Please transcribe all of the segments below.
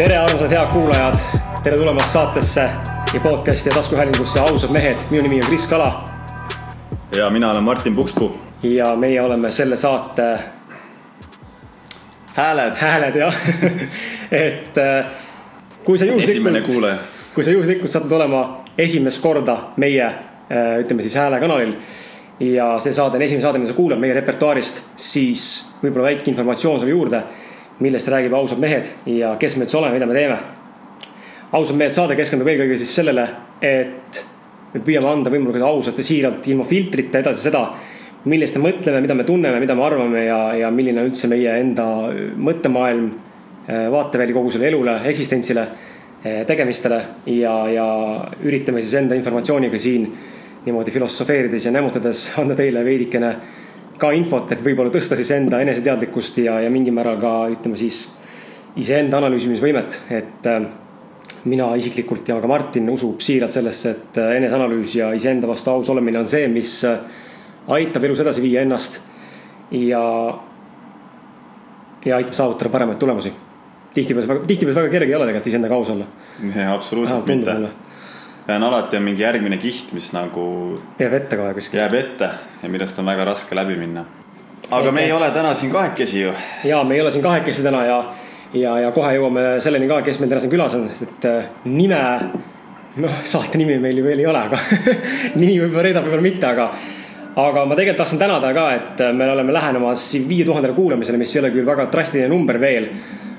tere, armsad head kuulajad, tere tulemast saatesse ja podcast'i ja taskuhäälingusse Ausad mehed, minu nimi on Kris Kala. ja mina olen Martin Pukspuu. ja meie oleme selle saate hääled. hääled jah et äh, kui sa juhuslikult, kui sa juhuslikult satud olema esimest korda meie äh, ütleme siis häälekanalil ja see saade on esimene saade, mida sa kuulad meie repertuaarist, siis võib-olla väike informatsioon sulle juurde, millest räägib ausad mehed ja kes me üldse oleme, mida me teeme. ausad mehed saade keskendub eelkõige siis sellele, et me püüame anda võimalikult ausalt ja siiralt, ilma filtrita edasi seda, millest me mõtleme, mida me tunneme, mida me arvame ja, ja milline üldse meie enda mõttemaailm, vaateväli kogu sellele elule, eksistentsile, tegemistele ja, ja üritame siis enda informatsiooniga siin niimoodi filosofeerides ja nämmutades anda teile veidikene ka infot, et võib-olla tõsta siis enda eneseteadlikkust ja, ja mingil määral ka ütleme siis iseenda analüüsimisvõimet, et äh, mina isiklikult ja ka Martin usub siiralt sellesse, et äh, eneseanalüüs ja iseenda vastu aus olemine on see, mis äh, aitab elus edasi viia ennast ja, ja aitab saavutada paremaid tulemusi. tihtipeale, tihtipeale väga kerge ei ole tegelikult iseendaga aus olla. absoluutselt mitte on alati on mingi järgmine kiht, mis nagu. jääb ette kohe kuskil. jääb ette ja millest on väga raske läbi minna. aga Eke. me ei ole täna siin kahekesi ju. ja me ei ole siin kahekesi täna ja, ja, ja kohe jõuame selleni ka, kes meil täna siin külas on, sest et äh, nime. noh, saate nimi meil ju veel ei ole, aga nimi võib-olla reedab, võib-olla mitte, aga aga ma tegelikult tahtsin tänada ka, et äh, me oleme lähenemas viie tuhandele kuulamisele, mis ei ole küll väga drastiline number veel.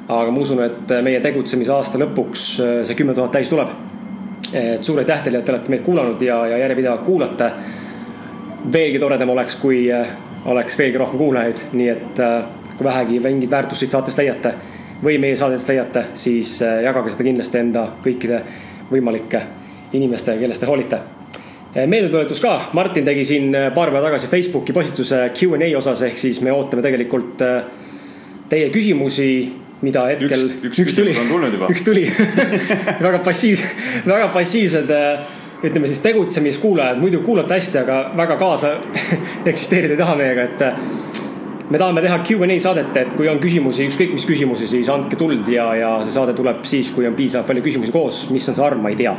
aga ma usun, et äh, meie tegutsemise aasta lõpuks see kümme tuhat täis tuleb et suur aitäh teile, et te olete meid kuulanud ja, ja järjepidevalt kuulate. veelgi toredam oleks, kui äh, oleks veelgi rohkem kuulajaid, nii et äh, kui vähegi mingit väärtust siit saatest leiate või meie saadetest leiate, siis jagage seda kindlasti enda kõikide võimalike inimestega, kellest te hoolite. meeldetuletus ka, Martin tegi siin paar päeva tagasi Facebooki postituse Q and A osas, ehk siis me ootame tegelikult teie küsimusi mida hetkel. üks, üks, üks tuli, üks tuli väga passiivsed, väga passiivsed äh, ütleme siis tegutsemiskuulajad, muidu kuulate hästi, aga väga kaasa eksisteerida ei taha meiega, et. Äh, me tahame teha Q and A saadet, et kui on küsimusi, ükskõik mis küsimusi, siis andke tuld ja, ja see saade tuleb siis, kui on piisavalt palju küsimusi koos, mis on see arv, ma ei tea.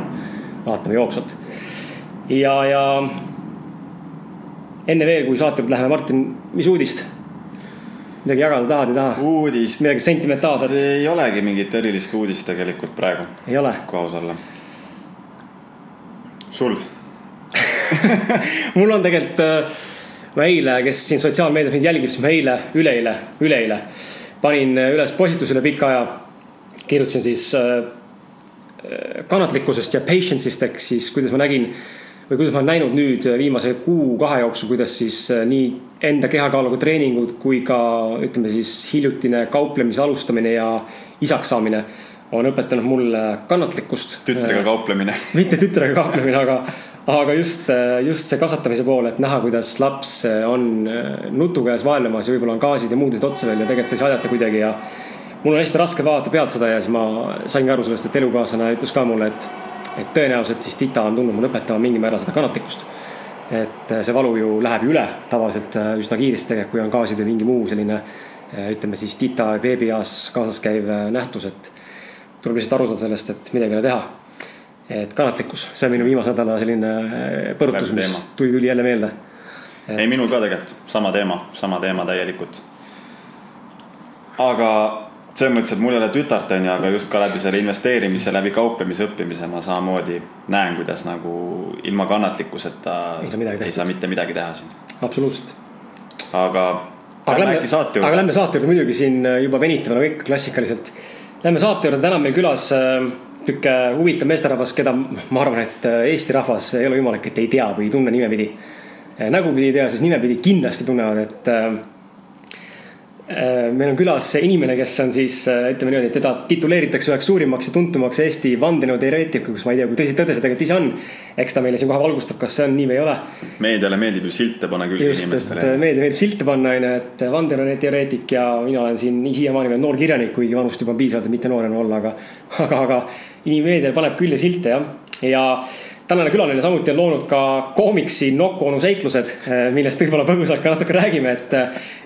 vaatame jooksvalt. ja, ja enne veel, kui saate läheme, Martin, mis uudist? Midagi jagada tahad, ei taha? uudist. midagi sentimentaalset? ei olegi mingit erilist uudist tegelikult praegu. ei ole? kui aus olla. sul mul on tegelikult, äh, ma eile, kes siin sotsiaalmeedias mind jälgib, siis ma eile, üleeile, üleeile panin äh, üles postituse üle pika aja. kirjutasin siis äh, kannatlikkusest ja patience'ist ehk siis kuidas ma nägin või kuidas ma olen näinud nüüd viimase kuu-kahe jooksul, kuidas siis äh, nii enda kehakaaluga treeningud kui ka ütleme siis hiljutine kauplemise alustamine ja isaks saamine on õpetanud mulle kannatlikkust. tütrega äh, kauplemine mitte tütrega kauplemine, aga, aga just, äh, just see kasvatamise pool, et näha, kuidas laps on nutu käes vaevlemas ja võib-olla on gaasid ja muud asjad otsa veel ja tegelikult sa ei saa aidata kuidagi ja. mul on hästi raske vaadata pealt seda ja siis ma saingi aru sellest, et elukaaslane ütles ka mulle, et et tõenäoliselt siis tita on tulnud mulle õpetama mingil määral seda kannatlikkust. et äh, see valu ju läheb ju üle tavaliselt äh, üsna kiiresti tegelikult, kui on gaasid või mingi muu selline äh, ütleme siis tita veebias kaasas käiv nähtus, et tuleb lihtsalt aru saada sellest, et midagi ei ole teha. et kannatlikkus, see on minu viimase nädala selline põrutus, mis tuli, tuli jälle meelde et.... ei, minul ka tegelikult sama teema, sama teema täielikult. aga selles mõttes, et mul ei ole tütart, on ju, aga just ka läbi selle investeerimise, läbi kauplemise õppimise ma samamoodi näen, kuidas nagu ilma kannatlikkuseta ei saa, ei saa mitte midagi teha siin. absoluutselt. aga, aga lähme äkki saate juurde. aga lähme saate juurde muidugi siin juba venitame nagu ikka klassikaliselt. Lähme saate juurde, täna meil külas äh, sihuke huvitav meesterahvas, keda ma arvan, et äh, Eesti rahvas ei ole võimalik, et ei tea või ei tunne nimepidi. Äh, nägupidi ei tea, siis nimepidi kindlasti tunnevad, et Äh, meil on külas inimene, kes on siis äh, ütleme niimoodi, et teda tituleeritakse üheks suurimaks ja tuntumaks Eesti vandenõuteoreetikuks, ma ei tea, kui tõsi, tõde see tegelikult ise on. eks ta meile siin kohe valgustab, kas see on nii või ei ole. meediale meeldib ju silte panna külge inimestele. Äh, meedia meeldib silte panna, onju, et vandenõuteoreetik ja mina olen siin siiamaani veel noor kirjanik, kuigi vanust juba on piisavalt, et mitte noor enam olla, aga, aga, aga meediale paneb külje silte jah, ja tänane külaline samuti on loonud ka koomiksi Nokk onu seiklused, millest võib-olla põgusalt ka natuke räägime, et.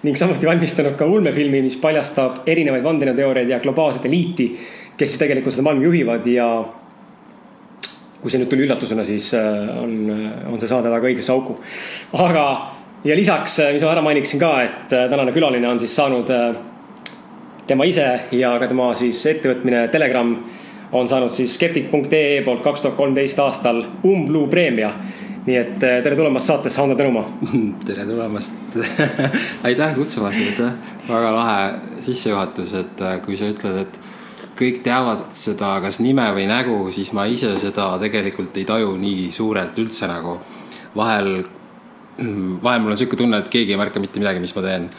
ning samuti valmistanud ka ulmefilmi, mis paljastab erinevaid vandenõuteooriaid ja globaalset eliiti, kes siis tegelikult seda maailma juhivad ja. kui see nüüd tuli üllatusena, siis on, on see saade väga õigesse auku. aga, ja lisaks, mis ma ära mainiksin ka, et tänane külaline on siis saanud tema ise ja ka tema siis ettevõtmine Telegram on saanud siis skeptik.ee poolt kaks tuhat kolmteist aastal Umbluu preemia. nii et eh, tere tulemast saatesse, Hando Tõnumaa tere tulemast aitäh kutsumast, aitäh. väga lahe sissejuhatus, et eh, kui sa ütled, et kõik teavad seda kas nime või nägu, siis ma ise seda tegelikult ei taju nii suurelt üldse nagu. vahel vahel mul on sihuke tunne, et keegi ei märka mitte midagi, mis ma teen.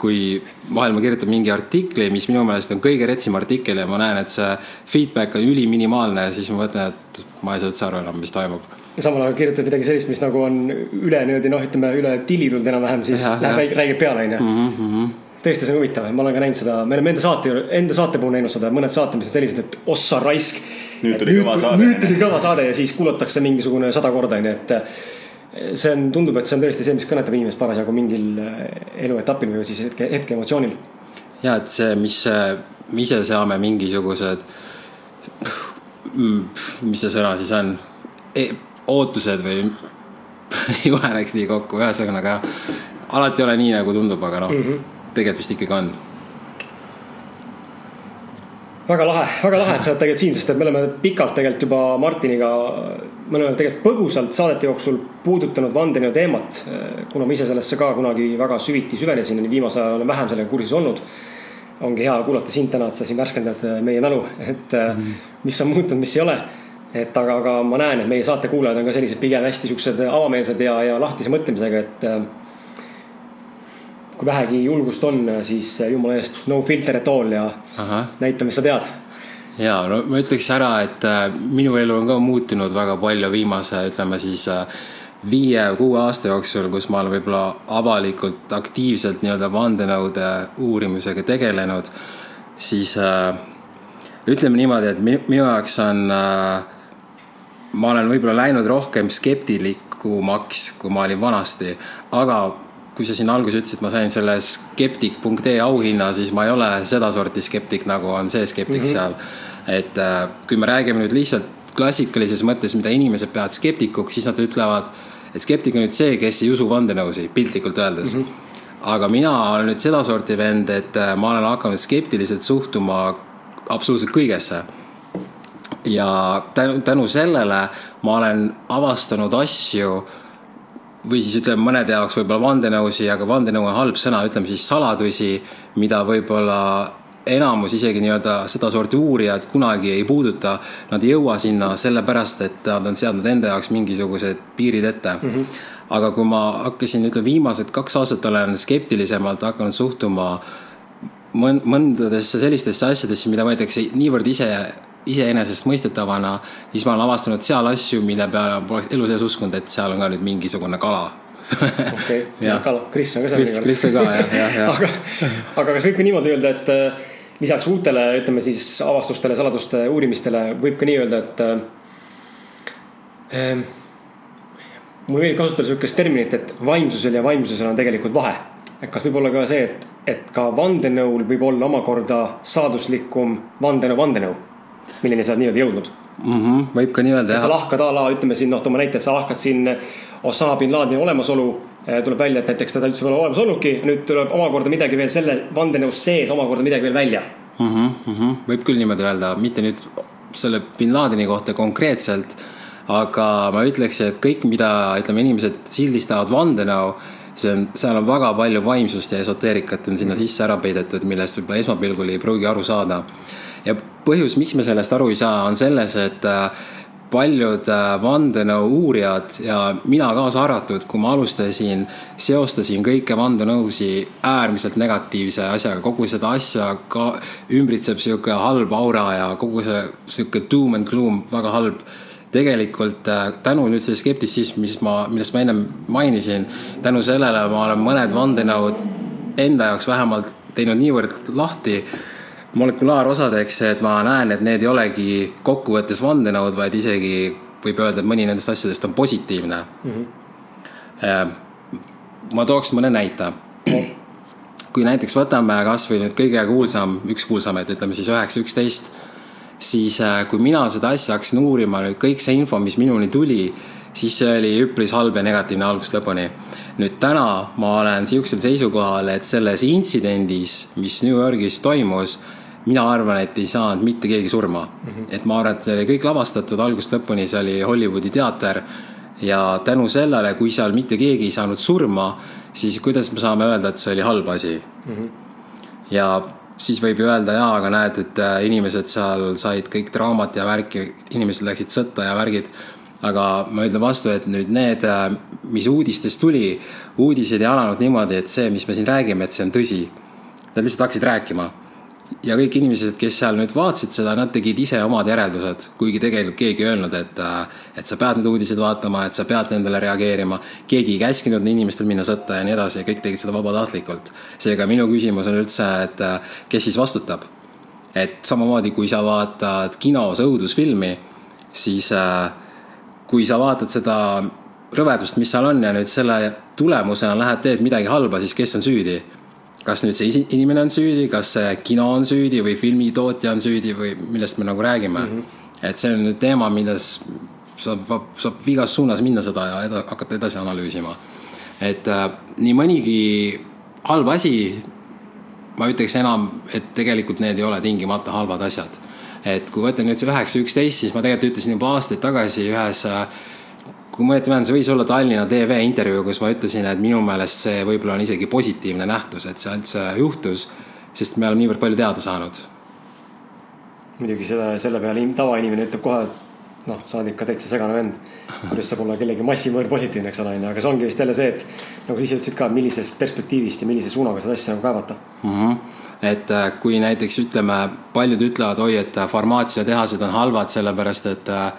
Kui vahel ma kirjutan mingi artikli, mis minu meelest on kõige retsim artikkel ja ma näen, et see feedback on üliminimaalne, siis ma mõtlen, et ma ei saa üldse aru enam, mis toimub. ja samal ajal kirjutad midagi sellist, mis nagu on üle niimoodi noh, ütleme üle tilli tulnud enam-vähem, siis ja, läheb, räägib, peale, onju mhm, mhm. tõesti, see on huvitav, ma olen ka näinud seda, me oleme enda saate, enda saate puhul näinud seda, mõned saated, mis on sellised, et ossa raisk. nüüd tuli kõva saade. nüüd tuli kõva saade ja siis kuulatakse mingisugune sada korda, onju, et see on, tundub, et see on tõesti see, mis kõnetab inimest parasjagu mingil äh, eluetapil või siis hetke, hetke emotsioonil. ja et see, mis me ise seame mingisugused, mis see sõna siis on e, ootused või ei läks nii kokku, ühesõnaga alati ei ole nii, nagu tundub, aga noh mm -hmm., tegelikult vist ikkagi on väga lahe, väga lahe, et sa oled tegelikult siin, sest et me oleme pikalt tegelikult juba Martiniga, me oleme tegelikult põgusalt saadete jooksul puudutanud vandenõu teemat. kuna ma ise sellesse ka kunagi väga süviti süvenesin, viimasel ajal olen vähem sellega kursis olnud. ongi hea kuulata sind täna, et sa siin värskendad meie mälu, et -hmm. mis on muutunud, mis ei ole. et aga, aga ma näen, et meie saate kuulajad on ka sellised pigem hästi siuksed avameelsed ja, ja lahtise mõtlemisega, et kui vähegi julgust on, siis jumala eest no filter at all ja Aha. näita, mis sa tead. ja no ma ütleks ära, et äh, minu elu on ka muutunud väga palju viimase, ütleme siis äh, viie-kuue aasta jooksul, kus ma olen võib-olla avalikult aktiivselt nii-öelda vandenõude uurimisega tegelenud, siis äh, ütleme niimoodi, et minu jaoks on ma olen võib-olla läinud rohkem skeptilikumaks, kui ma olin vanasti, aga kui sa siin alguses ütlesid, ma sain selle skeptik.ee auhinna, siis ma ei ole sedasorti skeptik, nagu on see skeptik mm -hmm. seal. et äh, kui me räägime nüüd lihtsalt klassikalises mõttes, mida inimesed peavad skeptikuks, siis nad ütlevad, et skeptik on nüüd see, kes ei usu vandenõusi, piltlikult öeldes mm. -hmm aga mina olen nüüd sedasorti vend, et äh, ma olen hakanud skeptiliselt suhtuma absoluutselt kõigesse. ja tänu, tänu sellele ma olen avastanud asju või siis ütleme mõnede jaoks võib-olla vandenõusi, aga vandenõu on halb sõna, ütleme siis saladusi, mida võib-olla enamus isegi nii-öelda sedasorti uurijad kunagi ei puuduta. Nad ei jõua sinna sellepärast, et nad on seadnud enda jaoks mingisugused piirid ette mm. -hmm. aga kui ma hakkasin, ütleme viimased kaks aastat olen skeptilisemalt hakanud suhtuma mõndadesse sellistesse asjadesse, mida võetakse niivõrd ise iseenesestmõistetavana, siis ma olen avastanud seal asju, mille peale ma poleks elu sees uskunud, et seal on ka nüüd mingisugune kala okei, kala, Kris on ka seal. Kris, Kris on ka jah, jah, jah. aga, aga kas võib ka niimoodi öelda, et äh, lisaks uutele, ütleme siis avastustele, saladuste uurimistele võib ka nii öelda, et äh,. mul meeldib kasutada sihukest terminit, et vaimsusel ja vaimsusel on tegelikult vahe. et kas võib olla ka see, et, et ka vandenõul võib olla omakorda saaduslikum vandenõu, vandenõu milleni sa oled nii-öelda jõudnud mm. -hmm, võib ka nii öelda jah. sa lahkad a la, ütleme siin noh, toome näite, sa lahkad siin Osama bin Ladeni olemasolu. Eh, tuleb välja, et näiteks teda üldse pole olemas olnudki, nüüd tuleb omakorda midagi veel selle vandenõus sees omakorda midagi veel välja mm. -hmm, mm -hmm. võib küll niimoodi öelda, mitte nüüd selle bin Ladeni kohta konkreetselt. aga ma ütleks, et kõik, mida ütleme, inimesed sildistavad vandenõu see on, seal on väga palju vaimsust ja esoteerikat on sinna sisse ära peidetud, millest võib-olla esmapilgul ei pruugi aru saada ja põhjus, miks me sellest aru ei saa, on selles, et äh, paljud äh, vandenõu uurijad ja mina kaasa arvatud, kui ma alustasin, seostasin kõike vandenõusi äärmiselt negatiivse asjaga, kogu seda asja ka ümbritseb sihuke halb aura ja kogu see sihuke doom and gloom, väga halb. Tegelikult äh, tänu nüüd see skeptitsism, mis ma, millest ma ennem mainisin, tänu sellele ma olen mõned vandenõud enda jaoks vähemalt teinud niivõrd lahti molekulaarosadeks, et ma näen, et need ei olegi kokkuvõttes vandenõud, vaid isegi võib öelda, et mõni nendest asjadest on positiivne mm. -hmm. ma tooks mõne näite. kui näiteks võtame kasvõi nüüd kõige kuulsam, üks kuulsamaid, ütleme siis üheksa, üksteist, siis äh, kui mina seda asja hakkasin uurima, nüüd kõik see info, mis minuni tuli, siis see oli üpris halb ja negatiivne algusest lõpuni. nüüd täna ma olen sihukesel seisukohal, et selles intsidendis, mis New Yorgis toimus mina arvan, et ei saanud mitte keegi surma mm. -hmm. et ma arvan, et see oli kõik lavastatud algusest lõpuni, see oli Hollywoodi teater. ja tänu sellele, kui seal mitte keegi ei saanud surma, siis kuidas me saame öelda, et see oli halb asi mm. -hmm. ja siis võib ju öelda jaa, aga näed, et äh, inimesed seal said kõik draamat ja värki, inimesed läksid sõtta ja värgid. aga ma ütlen vastu, et nüüd need, äh, mis uudistest tuli, uudised ei alanud niimoodi, et see, mis me siin räägime, et see on tõsi. Nad lihtsalt hakkasid rääkima ja kõik inimesed, kes seal nüüd vaatasid seda, nad tegid ise omad järeldused, kuigi tegelikult keegi ei öelnud, et, äh, et sa pead neid uudiseid vaatama, et sa pead nendele reageerima. keegi ei käskinud inimestel minna sõtta ja nii edasi, kõik tegid seda vabatahtlikult. seega minu küsimus on üldse, et äh, kes siis vastutab? et samamoodi, kui sa vaatad kinos õudusfilmi, siis äh, kui sa vaatad seda rõvedust, mis seal on ja nüüd selle tulemusena lähed, teed midagi halba, siis kes on süüdi kas nüüd see inimene on süüdi, kas see kino on süüdi või filmitootja on süüdi või millest me nagu räägime mm. -hmm. et see on nüüd teema, milles saab, saab igas suunas minna seda ja eda, hakata edasi analüüsima. et äh, nii mõnigi halb asi, ma ütleks enam, et tegelikult need ei ole tingimata halvad asjad. et kui võtta nüüd see üheksa, üksteist, siis ma tegelikult ütlesin juba aastaid tagasi ühes äh, kui ma õieti mäletan, see võis olla Tallinna TV intervjuu, kus ma ütlesin, et minu meelest see võib-olla on isegi positiivne nähtus, et see üldse juhtus, sest me oleme niivõrd palju teada saanud. muidugi seda, selle peale tavainimene ütleb kohe, et noh, sa oled ikka täitsa segane vend. kuidas saab olla kellegi massimõõr positiivne, eks ole, onju, aga see ongi vist jälle see, et nagu ise ütlesid ka, millisest perspektiivist ja millise suunaga seda asja nagu kaevata mm. -hmm et äh, kui näiteks ütleme, paljud ütlevad, oi, et farmaatsiatehased on halvad, sellepärast et äh,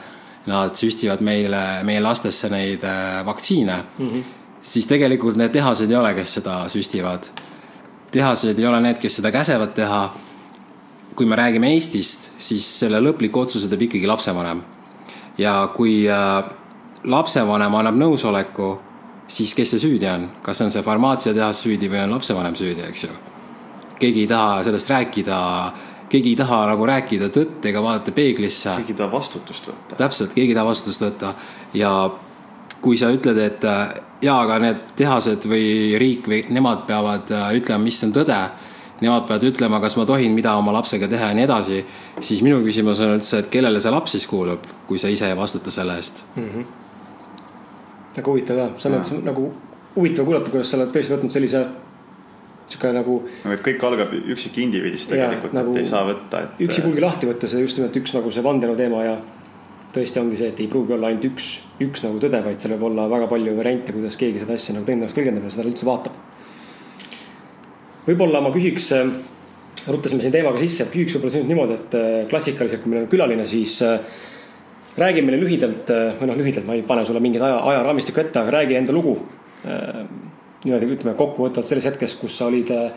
nad süstivad meile, meie lastesse neid äh, vaktsiine mm, -hmm. siis tegelikult need tehased ei ole, kes seda süstivad. tehased ei ole need, kes seda käsevad teha. kui me räägime Eestist, siis selle lõpliku otsuse teeb ikkagi lapsevanem. ja kui äh, lapsevanem annab nõusoleku, siis kes see süüdi on, kas on see farmaatsiatehas süüdi või on lapsevanem süüdi, eks ju. keegi ei taha sellest rääkida keegi ei taha nagu rääkida tõtt ega vaadata peeglisse. keegi ei taha vastutust võtta. täpselt, keegi ei taha vastutust võtta ja kui sa ütled, et jaa, aga need tehased või riik või nemad peavad äh, ütlema, mis on tõde. Nemad peavad ütlema, kas ma tohin, mida oma lapsega teha ja nii edasi. siis minu küsimus on üldse, et kellele see laps siis kuulub, kui sa ise ei vastuta selle eest mm. -hmm. väga huvitav jah, selles mõttes nagu huvitav kuulata, kuidas sa oled tõesti võtnud sellise sihuke nagu. nagu, et kõik algab üksikindiviidist tegelikult, nagu et ei saa võtta, et. üksipulgi lahti võtta see just nimelt üks nagu see vandenõu teema ja tõesti ongi see, et ei pruugi olla ainult üks, üks nagu tõde, vaid seal võib olla väga palju variante, kuidas keegi seda asja nagu tõenäoliselt tõlgendab ja seda üldse vaatab. võib-olla ma küsiks, äh, rutasime siin teemaga sisse, küsiks võib-olla sinult niimoodi, et äh, klassikaliselt, kui meil on külaline, siis äh, räägi meile lühidalt või noh, lühidalt ma ei pane sulle mingit aja, ajaraamistikku ette, aga räägi enda lugu niimoodi ütleme kokkuvõtvalt selles hetkes, kus sa olid, äh,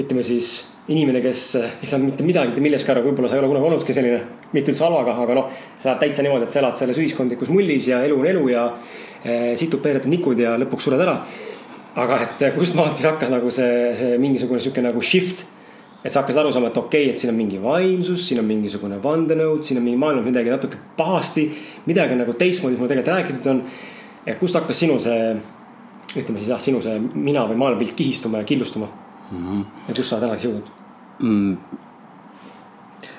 ütleme siis inimene, kes äh, ei saanud mitte midagi mitte millestki aru, võib-olla sa ei ole kunagi olnudki selline, mitte üldse halvaga, aga noh. sa oled täitsa niimoodi, et sa elad selles ühiskondlikus mullis ja elu on elu ja äh, situd peered nikud ja lõpuks sured ära. aga et kust maalt siis hakkas nagu see, see mingisugune sihuke nagu shift. et sa hakkasid aru saama, et okei okay,, et siin on mingi vaimsus, siin on mingisugune vandenõud, siin on mingi maailmas midagi natuke pahasti. midagi nagu teistmoodi, kui tegelikult räägitud on. kust hakkas sinu see ütleme siis jah, sinu see mina või maailmapilt kihistuma ja killustuma mm. -hmm. ja kus sa tänaseks jõudnud mm.?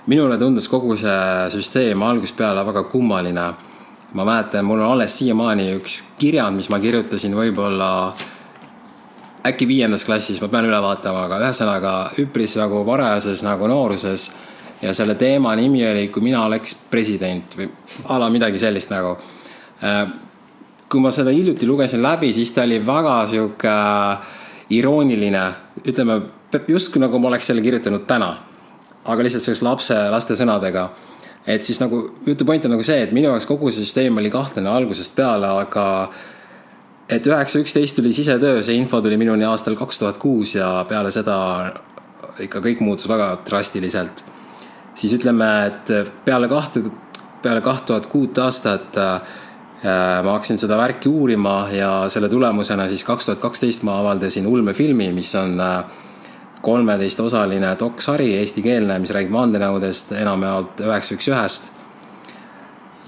minule tundus kogu see süsteem algusest peale väga kummaline. ma mäletan, mul on alles siiamaani üks kirjand, mis ma kirjutasin võib-olla äkki viiendas klassis, ma pean üle vaatama, aga ühesõnaga üpris nagu varajases nagu nooruses. ja selle teema nimi oli, kui mina oleks president või a la midagi sellist nagu äh, kui ma seda hiljuti lugesin läbi, siis ta oli väga sihuke äh, irooniline, ütleme justkui nagu ma oleks selle kirjutanud täna. aga lihtsalt sellise lapse, laste sõnadega. et siis nagu jutu point on nagu see, et minu jaoks kogu see süsteem oli kahtlane algusest peale, aga et üheksa, üksteist tuli sisetöö, see info tuli minuni aastal kaks tuhat kuus ja peale seda ikka kõik muutus väga drastiliselt. siis ütleme, et peale kahte peale kaht tuhat kuut aastat äh, ma hakkasin seda värki uurima ja selle tulemusena siis kaks tuhat kaksteist ma avaldasin ulmefilmi, mis on kolmeteistosaline doksari, eestikeelne, mis räägib vandenõudest enamjaolt üheksa üks ühest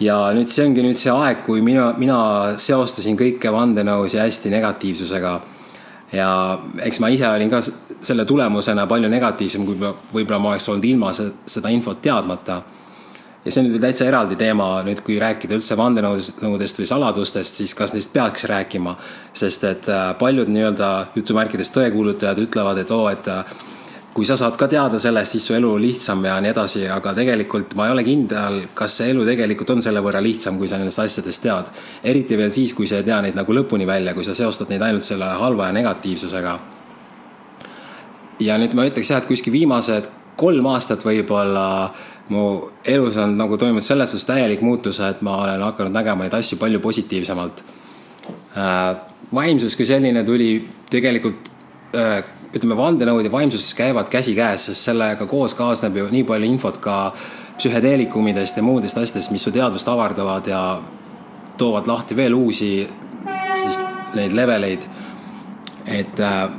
ja nüüd see ongi nüüd see aeg, kui mina, mina seostasin kõike vandenõus ja hästi negatiivsusega. ja eks ma ise olin ka selle tulemusena palju negatiivsem, kui võib-olla ma oleks olnud ilma seda infot teadmata. Ja see on nüüd täitsa eraldi teema nüüd, kui rääkida üldse vandenõudest või saladustest, siis kas neist peaks rääkima. sest et äh, paljud nii-öelda jutumärkides tõekuulutajad ütlevad, et oo, et äh, kui sa saad ka teada sellest, siis su elu lihtsam ja nii edasi, aga tegelikult ma ei ole kindel, kas see elu tegelikult on selle võrra lihtsam, kui sa nendest asjadest tead. eriti veel siis, kui sa ei tea neid nagu lõpuni välja, kui sa seostad neid ainult selle halva ja negatiivsusega. ja nüüd ma ütleks jah, et kuskil viimased kolm aastat võib-olla mu elus on nagu toimunud selles suhtes täielik muutus, et ma olen hakanud nägema neid asju palju positiivsemalt. Äh, vaimsus kui selline tuli tegelikult äh, ütleme, vandenõud ja vaimsus käivad käsikäes, sest sellega koos kaasneb ju nii palju infot ka psühhedeelikumidest ja muudest asjadest, mis su teadvust avardavad ja toovad lahti veel uusi siis neid leveleid. et äh,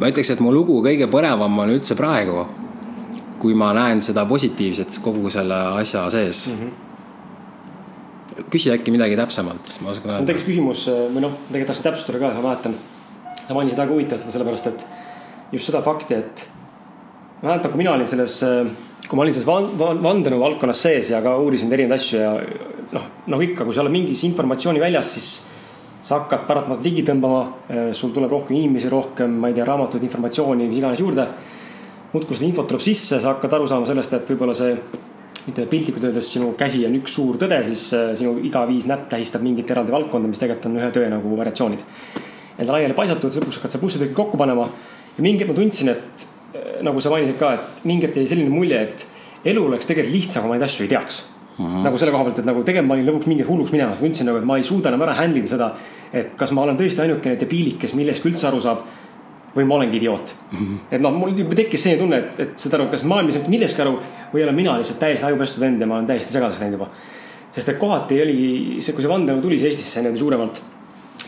ma ütleks, et mu lugu kõige põnevam on üldse praegu, kui ma näen seda positiivset kogu selle asja sees mm. -hmm. küsi äkki midagi täpsemalt, siis ma oskan öelda. tekkis küsimus või noh, tegelikult tahtsin täpsustada ka, ma mäletan sa mainisid väga huvitavalt seda sellepärast, et just seda fakti, et ma mäletan, kui mina olin selles, kui ma olin selles van, van, vandenõu valdkonnas sees ja ka uurisin erinevaid asju ja noh, nagu ikka, kui sa oled mingis informatsiooni väljas, siis sa hakkad paratamatult ligi tõmbama. sul tuleb rohkem inimesi, rohkem, ma ei tea, raamatuid, informatsiooni, mis iganes juurde. Muudkui seda infot tuleb sisse, sa hakkad aru saama sellest, et võib-olla see, ütleme piltlikult öeldes, sinu käsi on üks suur tõde, siis sinu iga viis näpp tähistab mingit eraldi valdkonda, mis tegelikult on ühe tõe nagu variatsioonid enda laiali paisatud, lõpuks hakkad sa pussitüki kokku panema. ja mingi hetk ma tundsin, et eh, nagu sa mainisid ka, et mingi hetk jäi selline mulje, et elu oleks tegelikult lihtsam, kui ma neid asju ei teaks mm. -hmm. nagu selle koha pealt, et nagu tegelikult ma olin lõpuks mingi hulluks minemas, ma tundsin nagu, et ma ei suuda enam ära handle ida seda. et kas ma olen tõesti ainukene debiilik, kes millestki üldse aru saab või ma olengi idioot. -hmm. et noh, mul juba tekkis selline tunne, et, et saad aru, kas maailm ei saa millestki aru või olen mina lihtsalt täiesti ajupestud vend ja ma olen täiesti segaseks läinud juba. sest et kohati oli see, kui see vandenõu tuli siia Eestisse niimoodi suuremalt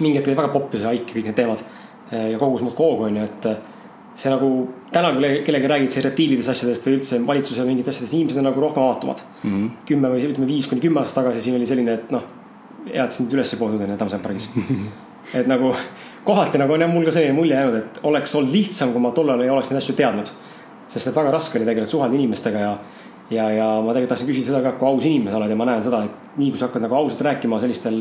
mingi hetk oli väga popp ja see haik ja kõik need teemad. ja kogus muudkui hoogu on ju, et äh, see nagu täna, kui kellegagi räägid seratiividest asjadest või üldse valitsuse mingitest asjadest, inimesed on nagu rohkem avatumad mm. -hmm. kümme või ütleme viis kuni kümme aastat tagasi siin oli selline, et noh, hea, et sind üles ei poodud on ju, Tammsaare pargis et nagu kohati nagu on jah, mul ka selline mulje jäänud, et oleks olnud lihtsam, kui ma tollal ei oleks neid asju teadnud. sest et väga raske oli tegelikult suhelda inimestega ja, ja, ja ma tegelikult tahtsin küsida seda ka, kui aus inimene sa oled ja ma näen seda, et nii kui sa hakkad nagu ausalt rääkima sellistel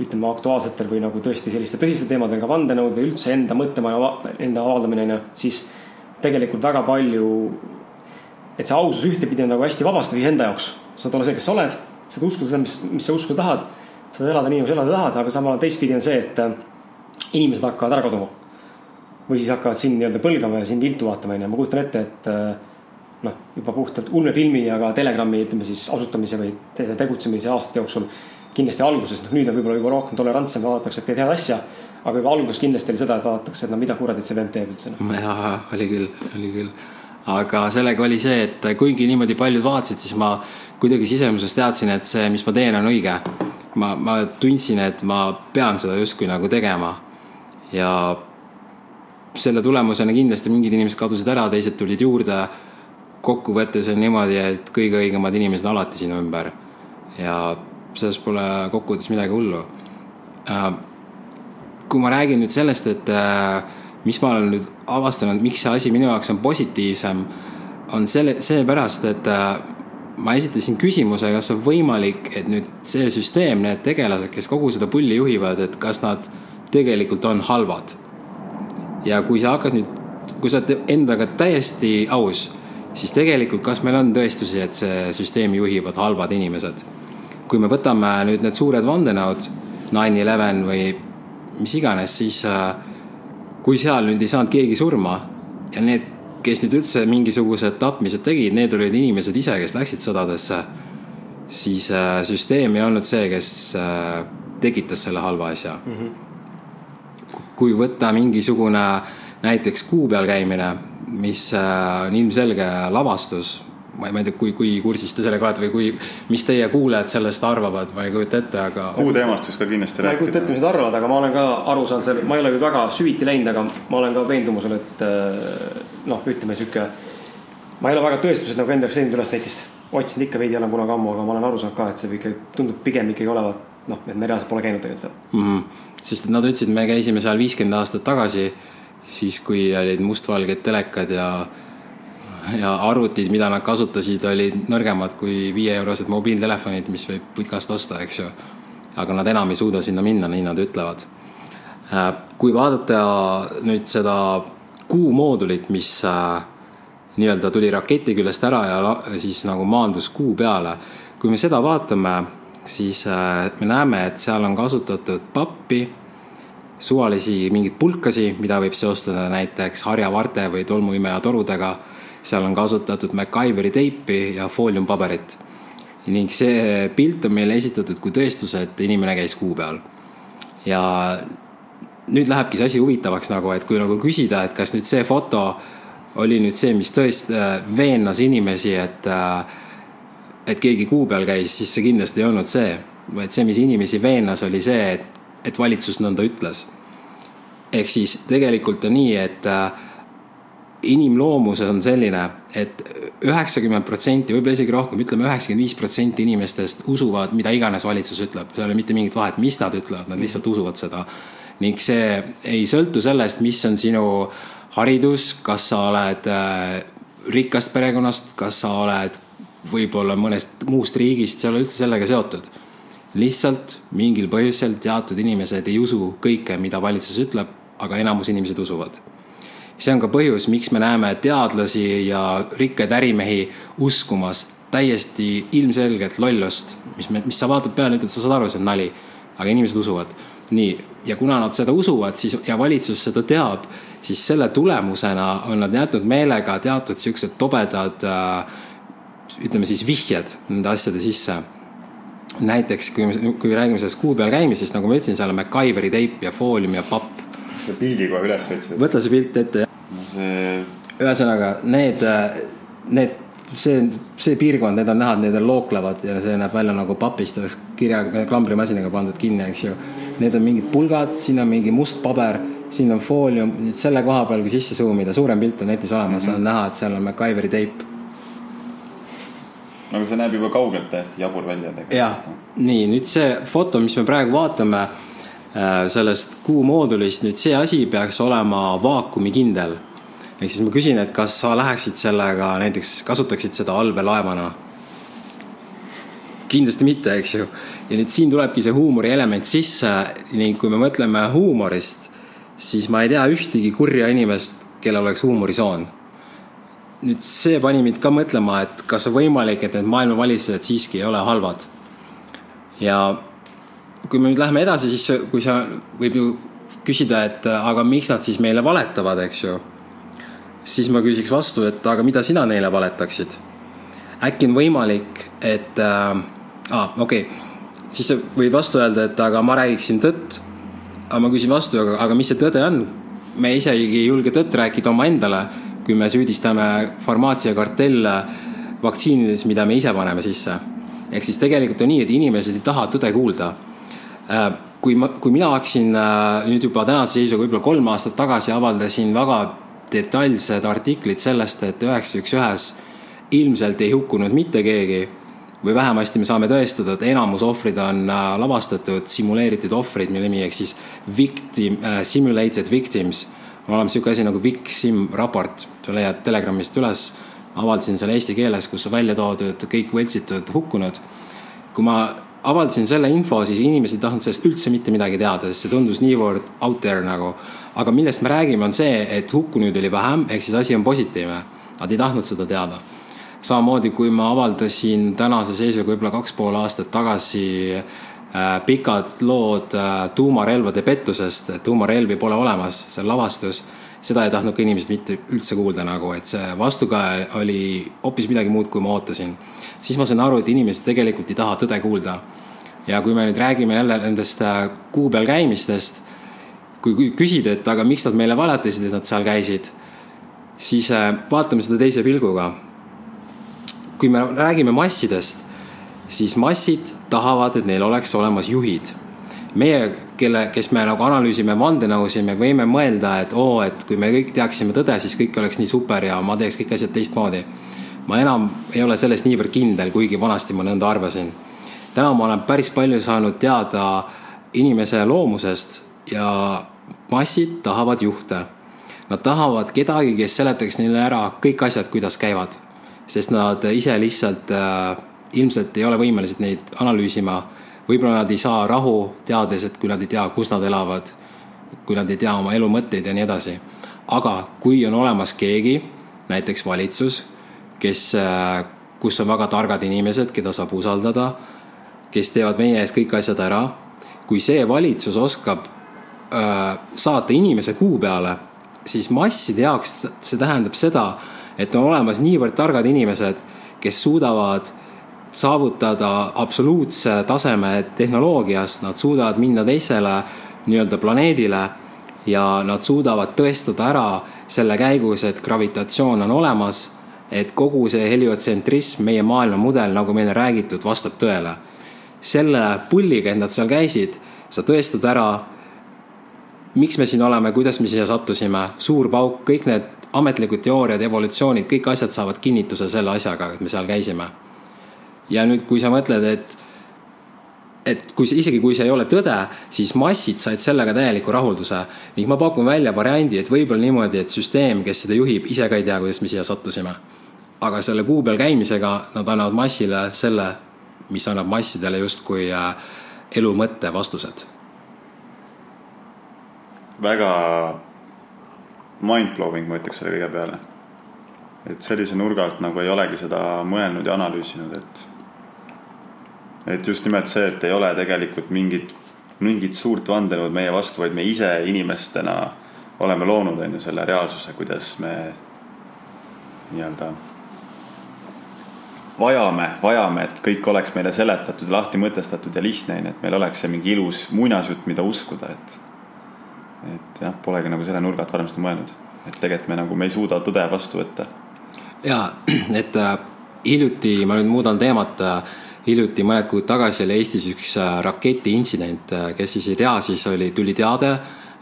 ütleme aktuaalsetel või nagu tõesti selliste tõsiste teemadel ka vandenõud või üldse enda mõttemaja, enda avaldamine on ju, siis tegelikult väga palju. et see ausus ühtepidi on nagu hästi vabastav enda jaoks, sa olla see, kes sa oled, saad uskuda seda, mis, mis sa uskuda tahad. saad elada nii, nagu sa elada tahad, aga samal ajal teistpidi on see, et inimesed hakkavad ära kaduma. või siis hakkavad sind nii-öelda põlgama ja sind viltu vaatama, onju, ma kujutan ette, et äh, noh, juba puhtalt ulmefilmi ja ka Telegrami, ütleme siis asutamise või tegutsemise aastate jooksul kindlasti alguses, noh nüüd on võib-olla juba rohkem tolerantsem, vaadatakse, et teed head asja. aga juba alguses kindlasti oli seda, et vaadatakse, et no mida kuradit see vend teeb üldse no.. jaa, oli küll, oli küll. aga sellega oli see, et kuigi niimoodi paljud vaatasid, siis ma kuidagi sisemuses teadsin, et see, mis ma teen, on õige. ma, ma tundsin, et ma pean seda justkui nagu tegema. Ja selle tulemusena kindlasti mingid inimesed kadusid ära, teised tulid juurde. kokkuvõttes on niimoodi, et kõige õigemad inimesed alati sinu ümber ja selles pole kokkuvõttes midagi hullu. Äh, kui ma räägin nüüd sellest, et äh, mis ma olen nüüd avastanud, miks see asi minu jaoks on positiivsem, on selle, seepärast, et äh, ma esitasin küsimuse, kas on võimalik, et nüüd see süsteem, need tegelased, kes kogu seda pulli juhivad, et kas nad tegelikult on halvad. ja kui sa hakkad nüüd, kui sa oled endaga täiesti aus, siis tegelikult, kas meil on tõestusi, et see süsteemi juhivad halvad inimesed kui me võtame nüüd need suured vandenõud, nine eleven või mis iganes, siis äh, kui seal nüüd ei saanud keegi surma ja need, kes nüüd üldse mingisugused tapmised tegid, need olid inimesed ise, kes läksid sõdadesse, siis äh, süsteem ei olnud see, kes äh, tekitas selle halva asja mm. -hmm. Kui võtta mingisugune näiteks kuu peal käimine, mis on ilmselge lavastus, ma ei, ma ei tea, kui, kui kursis te sellega olete või kui, mis teie kuulajad sellest arvavad, ma ei kujuta ette, aga. kuu teemast võiks ka kindlasti rääkida. ma ei kujuta ette, mis nad arvavad, aga ma olen ka aru saanud seal, ma ei ole küll väga süviti läinud, aga ma olen ka veendumusel, et noh, ütleme sihuke. ma ei ole väga tõestused nagu enda jaoks leidnud üles netist, otsinud ikka veidi, olen kunagi ammu, aga ma olen aru saanud ka, et see ikka tundub pigem ikkagi olevat noh, et me reaalselt pole käinud tegelikult seal mm. -hmm. sest nad ütlesid, me käisime seal viiskümmend aastat tagasi, siis kui olid mustvalged telekad ja ja arvutid, mida nad kasutasid, olid nõrgemad kui viieeurosed mobiiltelefonid, mis võib putkast osta, eks ju. aga nad enam ei suuda sinna minna, nii nad ütlevad. Äh, kui vaadata nüüd seda kuumoodulit, mis äh, nii-öelda tuli raketi küljest ära ja siis nagu maandus kuu peale. kui me seda vaatame, siis äh, me näeme, et seal on kasutatud pappi, suvalisi mingeid pulkasi, mida võib seostada näiteks harjavarte või tolmuimeja torudega seal on kasutatud MacGyveri teipi ja fooliumpaberit. ning see pilt on meile esitatud kui tõestus, et inimene käis kuu peal. ja nüüd lähebki see asi huvitavaks nagu, et kui nagu küsida, et kas nüüd see foto oli nüüd see, mis tõesti äh, veenas inimesi, et, äh, et keegi kuu peal käis, siis see kindlasti ei olnud see. vaid see, mis inimesi veenas, oli see, et, et valitsus nõnda ütles. ehk siis tegelikult on nii, et äh, inimloomus on selline et, et üheksakümmend protsenti, võib-olla isegi rohkem, ütleme üheksakümmend viis protsenti inimestest usuvad, mida iganes valitsus ütleb, seal ei ole mitte mingit vahet, mis nad ütlevad, nad lihtsalt usuvad seda. ning see ei sõltu sellest, mis on sinu haridus, kas sa oled äh, rikkast perekonnast, kas sa oled võib-olla mõnest muust riigist, see ei ole üldse sellega seotud. lihtsalt mingil põhjusel teatud inimesed ei usu kõike, mida valitsus ütleb, aga enamus inimesed usuvad see on ka põhjus, miks me näeme teadlasi ja rikkaid ärimehi uskumas täiesti ilmselgelt lollust, mis me, mis sa vaatad peale, ütled, sa saad aru, see on nali. aga inimesed usuvad. nii, ja kuna nad seda usuvad, siis ja valitsus seda teab, siis selle tulemusena on nad jätnud meelega teatud siuksed tobedad äh, ütleme siis vihjed nende asjade sisse. näiteks kui me, kui räägime sellest kuu peal käimisest, nagu ma ütlesin, seal on MacGyveri teip ja foolium ja papp selle pildi kohe üles otsida. võta see pilt ette. see. ühesõnaga need, need, see, see piirkond, need on näha, et need on looklevad ja see näeb välja nagu papist oleks kirja, klambrimasinaga pandud kinni, eks ju. Need on mingid pulgad, siin on mingi must paber, siin on foolium, selle koha peal, kui sisse zoom ida, suurem pilt on netis olemas mm, -hmm. on näha, et seal on MacGyveri teip aga see näeb juba kaugelt täiesti jabur välja tegelikult. jah, nii nüüd see foto, mis me praegu vaatame Äh, sellest kuumoodulist, nüüd see asi peaks olema vaakumikindel. ehk siis ma küsin, et kas sa läheksid sellega näiteks, kasutaksid seda allveelaevana? kindlasti mitte, eks ju. ja nüüd siin tulebki see huumori element sisse ning kui me mõtleme huumorist, siis ma ei tea ühtegi kurja inimest, kellel oleks huumorisoon. Nüüd see pani mind ka mõtlema, et kas on võimalik, et need maailma valitsejad siiski ei ole halvad. ja kui me nüüd läheme edasi, siis kui sa, võib ju küsida, et aga miks nad siis meile valetavad, eks ju. siis ma küsiks vastu, et aga mida sina neile valetaksid? äkki on võimalik, et äh,, aa, okei okay., siis võid vastu öelda, et aga ma räägiksin tõtt. aga ma küsin vastu, aga, aga mis see tõde on? me isegi ei julge tõtt rääkida omaendale, kui me süüdistame farmaatsiakartelle vaktsiinides, mida me ise paneme sisse. ehk siis tegelikult on nii, et inimesed ei taha tõde kuulda Äh, kui ma, kui mina hakkasin äh, nüüd juba tänase seisuga võib-olla kolm aastat tagasi avaldasin väga detailsed artiklid sellest, et üheksa üks ühes ilmselt ei hukkunud mitte keegi või vähemasti me saame tõestada, et enamus ohvrid on äh, lavastatud, simuleeritud ohvrid, mille nimi ehk siis victim simulated victims. On olemas niisugune asi nagu VicSim raport, sa leiad Telegramist üles. avaldasin selle eesti keeles, kus on välja toodud kõik võltsitud hukkunud. kui ma avaldasin selle info, siis inimesed ei tahtnud sellest üldse mitte midagi teada, sest see tundus niivõrd out there nagu. aga millest me räägime, on see, et hukkunuid oli vähem, ehk siis asi on positiivne. Nad ei tahtnud seda teada. samamoodi, kui ma avaldasin tänase seisuga võib-olla kaks pool aastat tagasi pikad lood äh, tuumarelvade pettusest, tuumarelvi pole olemas, see on lavastus seda ei tahtnud ka inimesed mitte üldse kuulda nagu, et see vastukaja oli hoopis midagi muud, kui ma ootasin. siis ma sain aru, et inimesed tegelikult ei taha tõde kuulda. ja kui me nüüd räägime jälle nendest äh, kuu peal käimistest, kui küsida, et aga miks nad meile valetasid, et nad seal käisid, siis äh, vaatame seda teise pilguga. kui me räägime massidest, siis massid tahavad, et neil oleks olemas juhid. meie, kelle, kes me nagu analüüsime vandenõusid, me võime mõelda, et oo, et kui me kõik teaksime tõde, siis kõik oleks nii super ja ma teeks kõik asjad teistmoodi. ma enam ei ole selles niivõrd kindel, kuigi vanasti ma nõnda arvasin. täna ma olen päris palju saanud teada inimese loomusest ja massid tahavad juhte. Nad tahavad kedagi, kes seletaks neile ära kõik asjad, kuidas käivad. sest nad ise lihtsalt äh, ilmselt ei ole võimelised neid analüüsima. võib-olla nad ei saa rahu, teades, et kui nad ei tea, kus nad elavad, kui nad ei tea oma elu mõtteid ja nii edasi. aga kui on olemas keegi, näiteks valitsus, kes, äh, kus on väga targad inimesed, keda saab usaldada, kes teevad meie eest kõik asjad ära. kui see valitsus oskab Äh, saata inimese kuu peale, siis masside jaoks see tähendab seda, et on olemas niivõrd targad inimesed, kes suudavad saavutada absoluutse taseme tehnoloogias, nad suudavad minna teisele nii-öelda planeedile ja nad suudavad tõestada ära selle käigus, et gravitatsioon on olemas, et kogu see heliotsentrism, meie maailmamudel, nagu meile räägitud, vastab tõele. selle pulliga, et nad seal käisid, sa tõestad ära miks me siin oleme, kuidas me siia sattusime, suur pauk, kõik need ametlikud teooriad, evolutsioonid, kõik asjad saavad kinnituse selle asjaga, et me seal käisime. Ja nüüd, kui sa mõtled, et, et kui see, isegi kui see ei ole tõde, siis massid said sellega täieliku rahulduse. ning ma pakun välja variandi, et võib-olla niimoodi, et süsteem, kes seda juhib, ise ka ei tea, kuidas me siia sattusime. aga selle kuu peal käimisega nad annavad massile selle, mis annab massidele justkui äh, elu mõtte vastused väga mind-blowing, ma ütleks selle kõige peale. et sellise nurga alt nagu ei olegi seda mõelnud ja analüüsinud, et. Et just nimelt see, et ei ole tegelikult mingit, mingit suurt vandenõud meie vastu, vaid me ise inimestena oleme loonud, on ju, selle reaalsuse, kuidas me nii-öelda vajame, vajame, et kõik oleks meile seletatud, lahti mõtestatud ja lihtne, on ju, et meil oleks see mingi ilus muinasjutt, mida uskuda, et et jah, polegi nagu selle nurga alt varem seda mõelnud, et tegelikult me nagu, me ei suuda tõde vastu võtta. ja, et äh, hiljuti, ma nüüd muudan teemat äh,, hiljuti mõned kuud tagasi oli Eestis üks äh, raketiintsident, äh, kes siis ei tea, siis oli, tuli teade,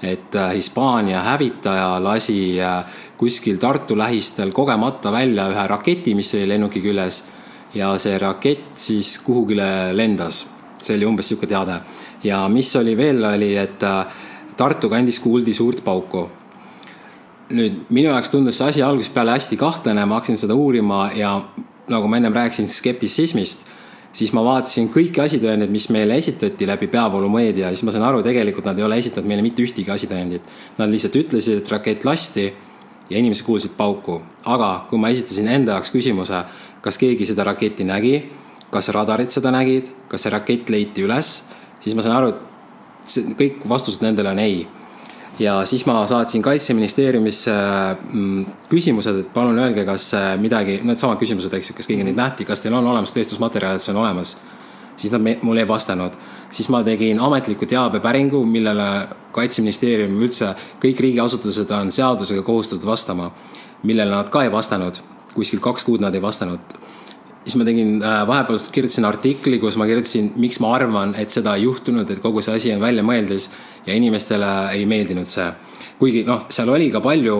et äh, Hispaania hävitaja lasi kuskil Tartu lähistel kogemata välja ühe raketi, mis oli lennuki küljes ja see rakett siis kuhugile lendas. see oli umbes sihuke teade ja mis oli veel, oli, et Tartu kandis kuuldi suurt pauku. nüüd minu jaoks tundus see asi algusest peale hästi kahtlane, ma hakkasin seda uurima ja nagu ma ennem rääkisin skeptitsismist, siis ma vaatasin kõiki asitõendeid, mis meile esitati läbi peavoolumeedia ja siis ma sain aru, tegelikult nad ei ole esitanud meile mitte ühtegi asitõendit. Nad lihtsalt ütlesid, et rakett lasti ja inimesed kuulsid pauku. aga kui ma esitasin enda jaoks küsimuse, kas keegi seda raketti nägi, kas radarid seda nägid, kas see rakett leiti üles, siis ma sain aru, et see kõik vastused nendele on ei. Ja siis ma saatsin kaitseministeeriumisse mm, küsimused, et palun öelge, kas äh, midagi, needsamad küsimused, eks ju, kas keegi neid nähti, kas teil on olemas tõestusmaterjal, et see on olemas. siis nad mulle ei vastanud. siis ma tegin ametliku teabepäringu, millele kaitseministeerium üldse, kõik riigiasutused on seadusega kohustatud vastama. millele nad ka ei vastanud, kuskil kaks kuud nad ei vastanud siis ma tegin äh,, vahepeal kirjutasin artikli, kus ma kirjutasin, miks ma arvan, et seda ei juhtunud, et kogu see asi on väljamõeldis ja inimestele ei meeldinud see. kuigi noh, seal oli ka palju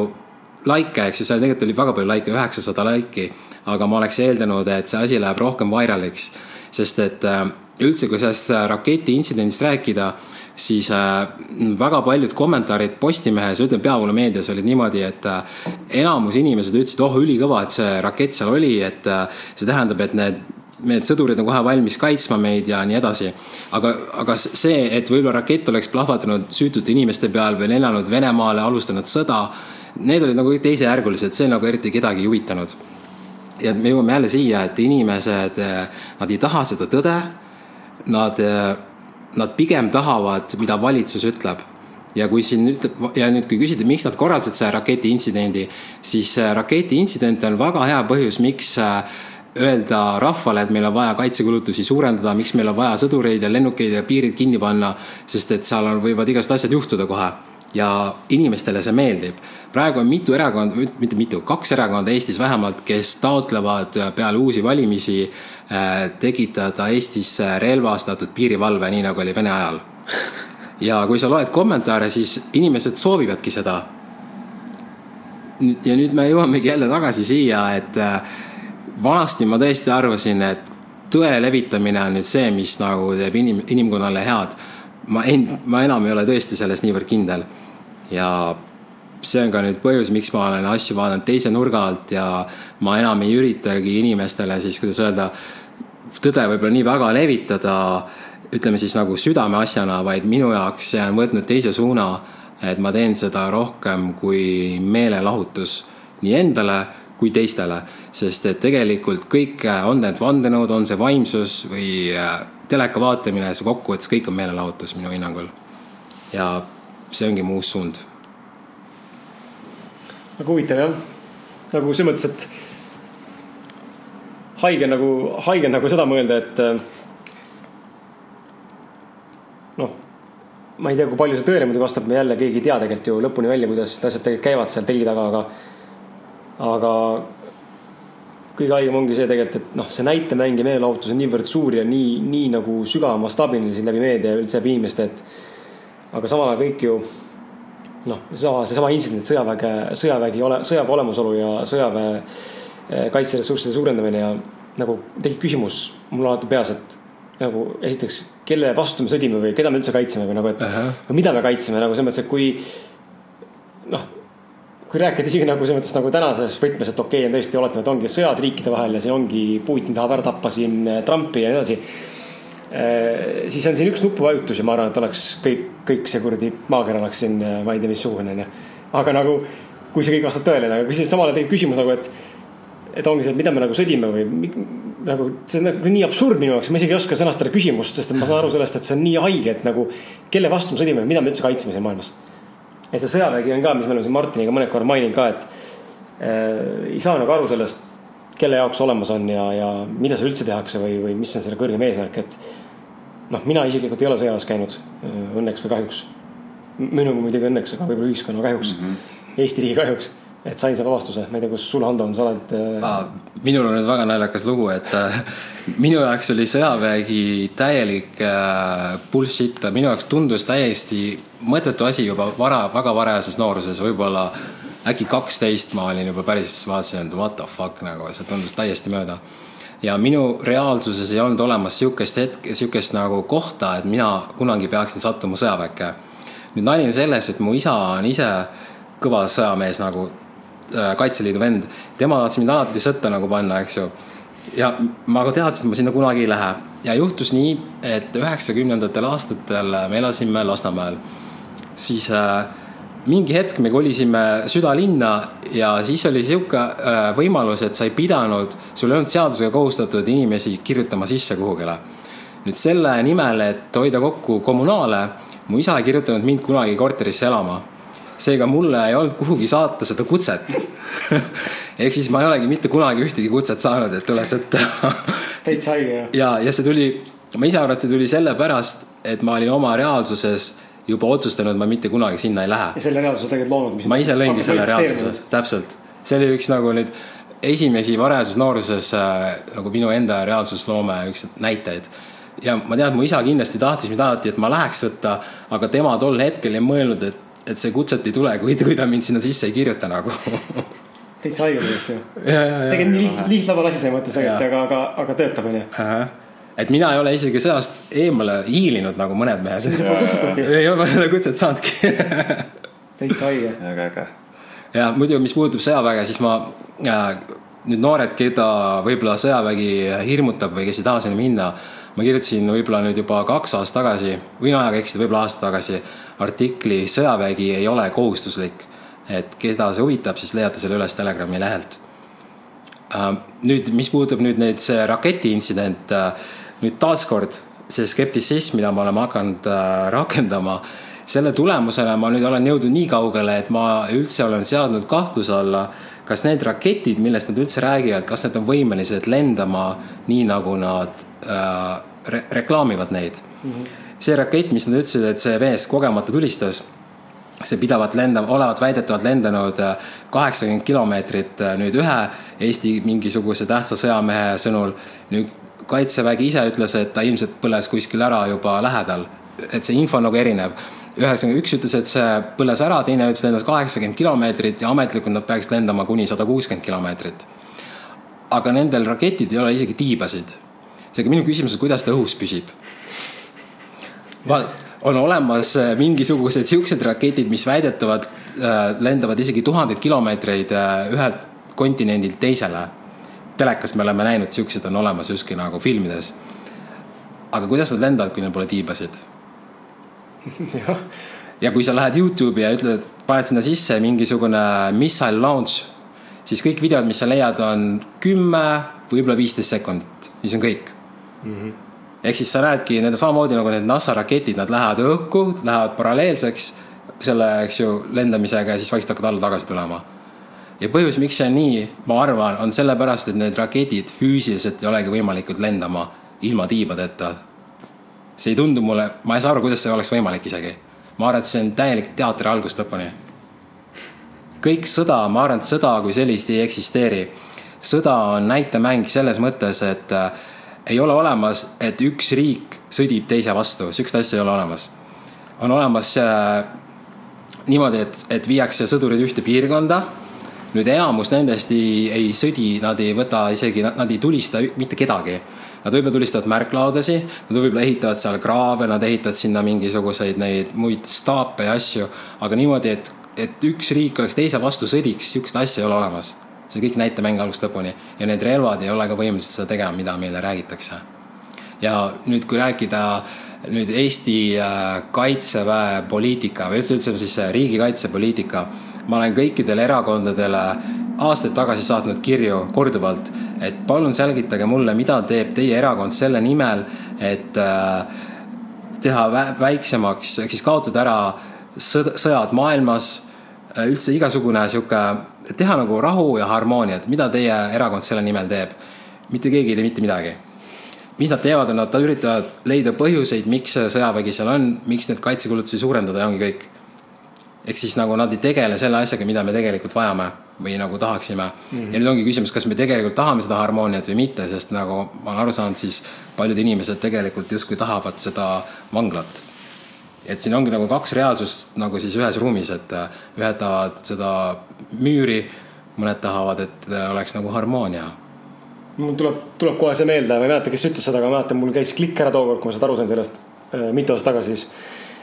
likee, eks ju, seal tegelikult oli väga palju likee, üheksasada like'i, aga ma oleks eeldanud, et see asi läheb rohkem viraliks, sest et äh, üldse, kui sellest raketi intsidendist rääkida siis äh, väga paljud kommentaarid Postimehes, ütleme peavoolumeedias olid niimoodi, et äh, enamus inimesed ütlesid, oh ülikõva, et see rakett seal oli, et äh, see tähendab, et need need sõdurid on kohe valmis kaitsma meid ja nii edasi. aga, aga see, et võib-olla rakett oleks plahvatanud süütute inimeste peal või lennanud Venemaale, alustanud sõda, need olid nagu teisejärgulised, see nagu eriti kedagi ei huvitanud. ja me jõuame jälle siia, et inimesed, nad ei taha seda tõde. Nad nad pigem tahavad, mida valitsus ütleb ja kui siin ütleb ja nüüd, kui küsida, miks nad korraldasid selle raketiintsidendi, siis raketiintsident on väga hea põhjus, miks äh, öelda rahvale, et meil on vaja kaitsekulutusi suurendada, miks meil on vaja sõdureid ja lennukeid ja piirid kinni panna, sest et seal on, võivad igast asjad juhtuda kohe. ja inimestele see meeldib. praegu on mitu erakonda, mitte mitu, kaks erakonda Eestis vähemalt, kes taotlevad peale uusi valimisi äh, tekitada Eestisse relvastatud piirivalve, nii nagu oli Vene ajal. ja kui sa loed kommentaare, siis inimesed soovivadki seda. ja nüüd me jõuamegi jälle tagasi siia, et äh, vanasti ma tõesti arvasin, et tõe levitamine on nüüd see, mis nagu teeb inim-, inimkonnale head. ma en-, ma enam ei ole tõesti selles niivõrd kindel. ja see on ka nüüd põhjus, miks ma olen asju vaadanud teise nurga alt ja ma enam ei üritagi inimestele siis, kuidas öelda, tõde võib-olla nii väga levitada, ütleme siis nagu südameasjana, vaid minu jaoks see on võtnud teise suuna, et ma teen seda rohkem kui meelelahutus nii endale kui teistele. sest et tegelikult kõik, äh, on need vandenõud, on see vaimsus või äh, teleka vaatamine, see kokkuvõttes kõik on meelelahutus minu hinnangul. ja see ongi mu uus suund. väga huvitav jah, nagu selles mõttes, et haige nagu, haige nagu seda mõelda, et äh, noh, ma ei tea, kui palju see tõele muidugi vastab, me jälle keegi ei tea tegelikult ju lõpuni välja, kuidas need asjad tegelikult käivad seal telgi taga, aga aga kõige haigem ongi see tegelikult, et noh, see näitemäng ja meelelahutus on niivõrd suur ja nii, nii nagu sügava mastaabiline siin läbi meedia ja üldse läbi inimeste, et. aga samal ajal kõik ju noh, seesama, seesama intsident, sõjaväge, sõjavägi ole, sõjaväe olemasolu ja sõjaväe kaitseressursside suurendamine ja nagu tekib küsimus mul alati peas, et nagu esiteks, kelle vastu me sõdime või keda me üldse kaitseme või nagu, et uh -huh. mida me kaitseme nagu selles mõttes, et kui noh kui rääkida isegi nagu selles mõttes nagu tänases võtmes, et okei okay,, on tõesti, oletame, et ongi sõjad riikide vahel ja see ongi, Putin tahab ära tappa siin eh, Trumpi ja nii edasi. Eh, siis on siin üks nupuvajutus ja ma arvan, et oleks kõik, kõik see kuradi maakera oleks siin, eh, ma ei tea, missugune onju. aga nagu, kui see kõik vastab tõele, aga siis samal ajal tekib küsimus nagu, et, et ongi see, et mida me nagu sõdime või nagu see on nagu nii absurd minu jaoks, ma isegi ei oska sõnastada küsimust, sest et ma saan aru sellest, et see on nii haige, et nagu kelle vastu me sõdime, mida me üldse kaitseme siin maailmas et see sõjavägi on ka, mis me oleme siin Martiniga mõned korra maininud ka, et äh, ei saa nagu aru sellest, kelle jaoks olemas on ja, ja mida seal üldse tehakse või, või mis on selle kõrgem eesmärk, et. noh, mina isiklikult ei ole sõjaväes käinud, õnneks või kahjuks. minuga muidugi õnneks, aga võib-olla ühiskonna kahjuks mm, -hmm. Eesti riigi kahjuks et sain selle vastuse, ma ei tea, kus sul, Hando, on, sa oled äh.... minul on nüüd väga naljakas lugu, et äh, minu jaoks oli sõjavägi täielik äh, bullshit, minu jaoks tundus täiesti mõttetu asi juba vara, väga varajases nooruses, võib-olla äkki kaksteist ma olin juba päris, vaatasin, et what the fuck nagu, see tundus täiesti mööda. ja minu reaalsuses ei olnud olemas sihukest hetke, sihukest nagu kohta, et mina kunagi peaksin sattuma sõjaväkke. nüüd nali on selles, et mu isa on ise kõva sõjamees nagu Kaitseliidu vend, tema tahtis mind alati sõtta nagu panna, eks ju. ja ma ka teadsin, et ma sinna kunagi ei lähe ja juhtus nii, et üheksakümnendatel aastatel me elasime Lasnamäel. siis äh, mingi hetk me kolisime südalinna ja siis oli sihuke äh, võimalus, et sa ei pidanud, sul ei olnud seadusega kohustatud inimesi kirjutama sisse kuhugile. nüüd selle nimel, et hoida kokku kommunaale, mu isa ei kirjutanud mind kunagi korterisse elama seega mulle ei olnud kuhugi saata seda kutset ehk siis ma ei olegi mitte kunagi ühtegi kutset saanud, et tule sõtta täitsa haige jah. ja, ja see tuli, ma ise arvan, et see tuli sellepärast, et ma olin oma reaalsuses juba otsustanud, ma mitte kunagi sinna ei lähe. ja selle reaalsuse tegelikult loonud. ma ise lõingi selle reaalsuse, täpselt. see oli üks nagu nüüd esimesi varajases nooruses äh, nagu minu enda reaalsusloome üks näiteid ja ma tean, et mu isa kindlasti tahtis mind alati, et ma läheks sõtta, aga tema tol hetkel ei mõelnud, et et see kutset ei tule, kui, kui ta mind sinna sisse ei kirjuta nagu täitsa haige tegelikult ju. tegelikult nii liht, lihtlabal asi selles mõttes tegelikult, aga, aga, aga töötab onju. et mina ei ole isegi sõjast eemale hiilinud nagu mõned mehed. siis pole kutsutudki. ei ole seda kutset saanudki täitsa haige. väga äge. ja muidu, mis puudutab sõjaväge, siis ma äh, nüüd noored, keda võib-olla sõjavägi hirmutab või kes ei taha sinna minna ma kirjutasin võib-olla nüüd juba kaks aastat tagasi, võin ajaga eksida, võib-olla aasta tagasi, artikli Sõjavägi ei ole kohustuslik. et keda see huvitab, siis leiate selle üles Telegrami lehelt. Äh, nüüd, mis puudutab nüüd neid, see raketi intsident, äh, nüüd taaskord see skeptitsism, mida me oleme hakanud äh, rakendama, selle tulemusena ma nüüd olen jõudnud nii kaugele, et ma üldse olen seadnud kahtluse alla, kas need raketid, millest nad üldse räägivad, kas need on võimelised lendama nii, nagu nad äh, re reklaamivad neid mm. -hmm. See rakett, mis nad ütlesid, et see veest kogemata tulistas. see pidavat lendav, olevat väidetavalt lendanud äh, kaheksakümmend kilomeetrit äh, nüüd ühe Eesti mingisuguse tähtsa sõjamehe sõnul. nüüd kaitsevägi ise ütles, et ta ilmselt põles kuskil ära juba lähedal. et see info on nagu erinev. ühesõnaga, üks ütles, et see põles ära, teine ütles, lendas kaheksakümmend kilomeetrit ja ametlikult nad peaksid lendama kuni sada kuuskümmend kilomeetrit. aga nendel raketid ei ole isegi tiibasid. seega minu küsimus on, kuidas ta õhus püsib? On olemas äh, mingisugused siuksed raketid, mis väidetavad äh, lendavad isegi tuhandeid kilomeetreid äh, ühelt kontinendilt teisele. telekast me oleme näinud, siuksed on olemas justkui nagu filmides. aga kuidas nad lendavad, kui neil pole tiibasid? ja kui sa lähed Youtube'i ja ütled, paned sinna sisse mingisugune missile launch, siis kõik videod, mis sa leiad, on kümme, võib-olla viisteist sekundit, siis on kõik mm. -hmm ehk siis sa näedki nende samamoodi nagu need NASA raketid, nad lähevad õhku, lähevad paralleelseks selle, eks ju, lendamisega ja siis vaikselt hakkavad alla tagasi tulema. ja põhjus, miks see nii, ma arvan, on sellepärast, et need raketid füüsiliselt ei olegi võimalikud lendama ilma tiibadeta. see ei tundu mulle, ma ei saa aru, kuidas see oleks võimalik isegi. ma arvan, et see on täielik teatri algust lõpuni. kõik sõda, ma arvan, et sõda kui sellist ei eksisteeri. sõda on näitemäng selles mõttes, et äh, ei ole olemas, et üks riik sõdib teise vastu, sihukest asja ei ole olemas. on olemas äh, niimoodi, et, et viiakse sõdurid ühte piirkonda. nüüd enamus nendest ei, ei sõdi, nad ei võta isegi, nad ei tulista mitte kedagi. Nad võib-olla tulistavad märklaudasi, nad võib-olla ehitavad seal kraave, nad ehitavad sinna mingisuguseid neid muid staape ja asju, aga niimoodi, et, et üks riik oleks teise vastu sõdiks, sihukest asja ei ole olemas see kõik näitemäng algusest lõpuni ja need relvad ei ole ka võimelised seda tegema, mida meile räägitakse. ja nüüd, kui rääkida nüüd Eesti äh, kaitseväe poliitika või üldse, üldse siis riigikaitsepoliitika, ma olen kõikidele erakondadele aastaid tagasi saatnud kirju korduvalt, et palun selgitage mulle, mida teeb teie erakond selle nimel, et äh, teha väiksemaks, ehk siis kaotada ära sõjad maailmas Äh, üldse igasugune sihuke, teha nagu rahu ja harmooniat, mida teie erakond selle nimel teeb? mitte keegi ei tee mitte midagi. mis nad teevad, on nad üritavad leida põhjuseid, miks see sõjavägi seal on, miks neid kaitsekulutusi suurendada ja ongi kõik. ehk siis nagu nad ei tegele selle asjaga, mida me tegelikult vajame või nagu tahaksime mm. -hmm. ja nüüd ongi küsimus, kas me tegelikult tahame seda harmooniat või mitte, sest nagu ma olen aru saanud, siis paljud inimesed tegelikult justkui tahavad seda vanglat et siin ongi nagu kaks reaalsust nagu siis ühes ruumis, et äh, ühed tahavad seda müüri, mõned tahavad, et äh, oleks nagu harmoonia. mul tuleb, tuleb kohe see meelde, ma ei mäleta, kes ütles seda, aga ma mäletan, mul käis klikk ära tookord, kui ma sealt aru sain sellest äh, mitu aastat tagasi siis.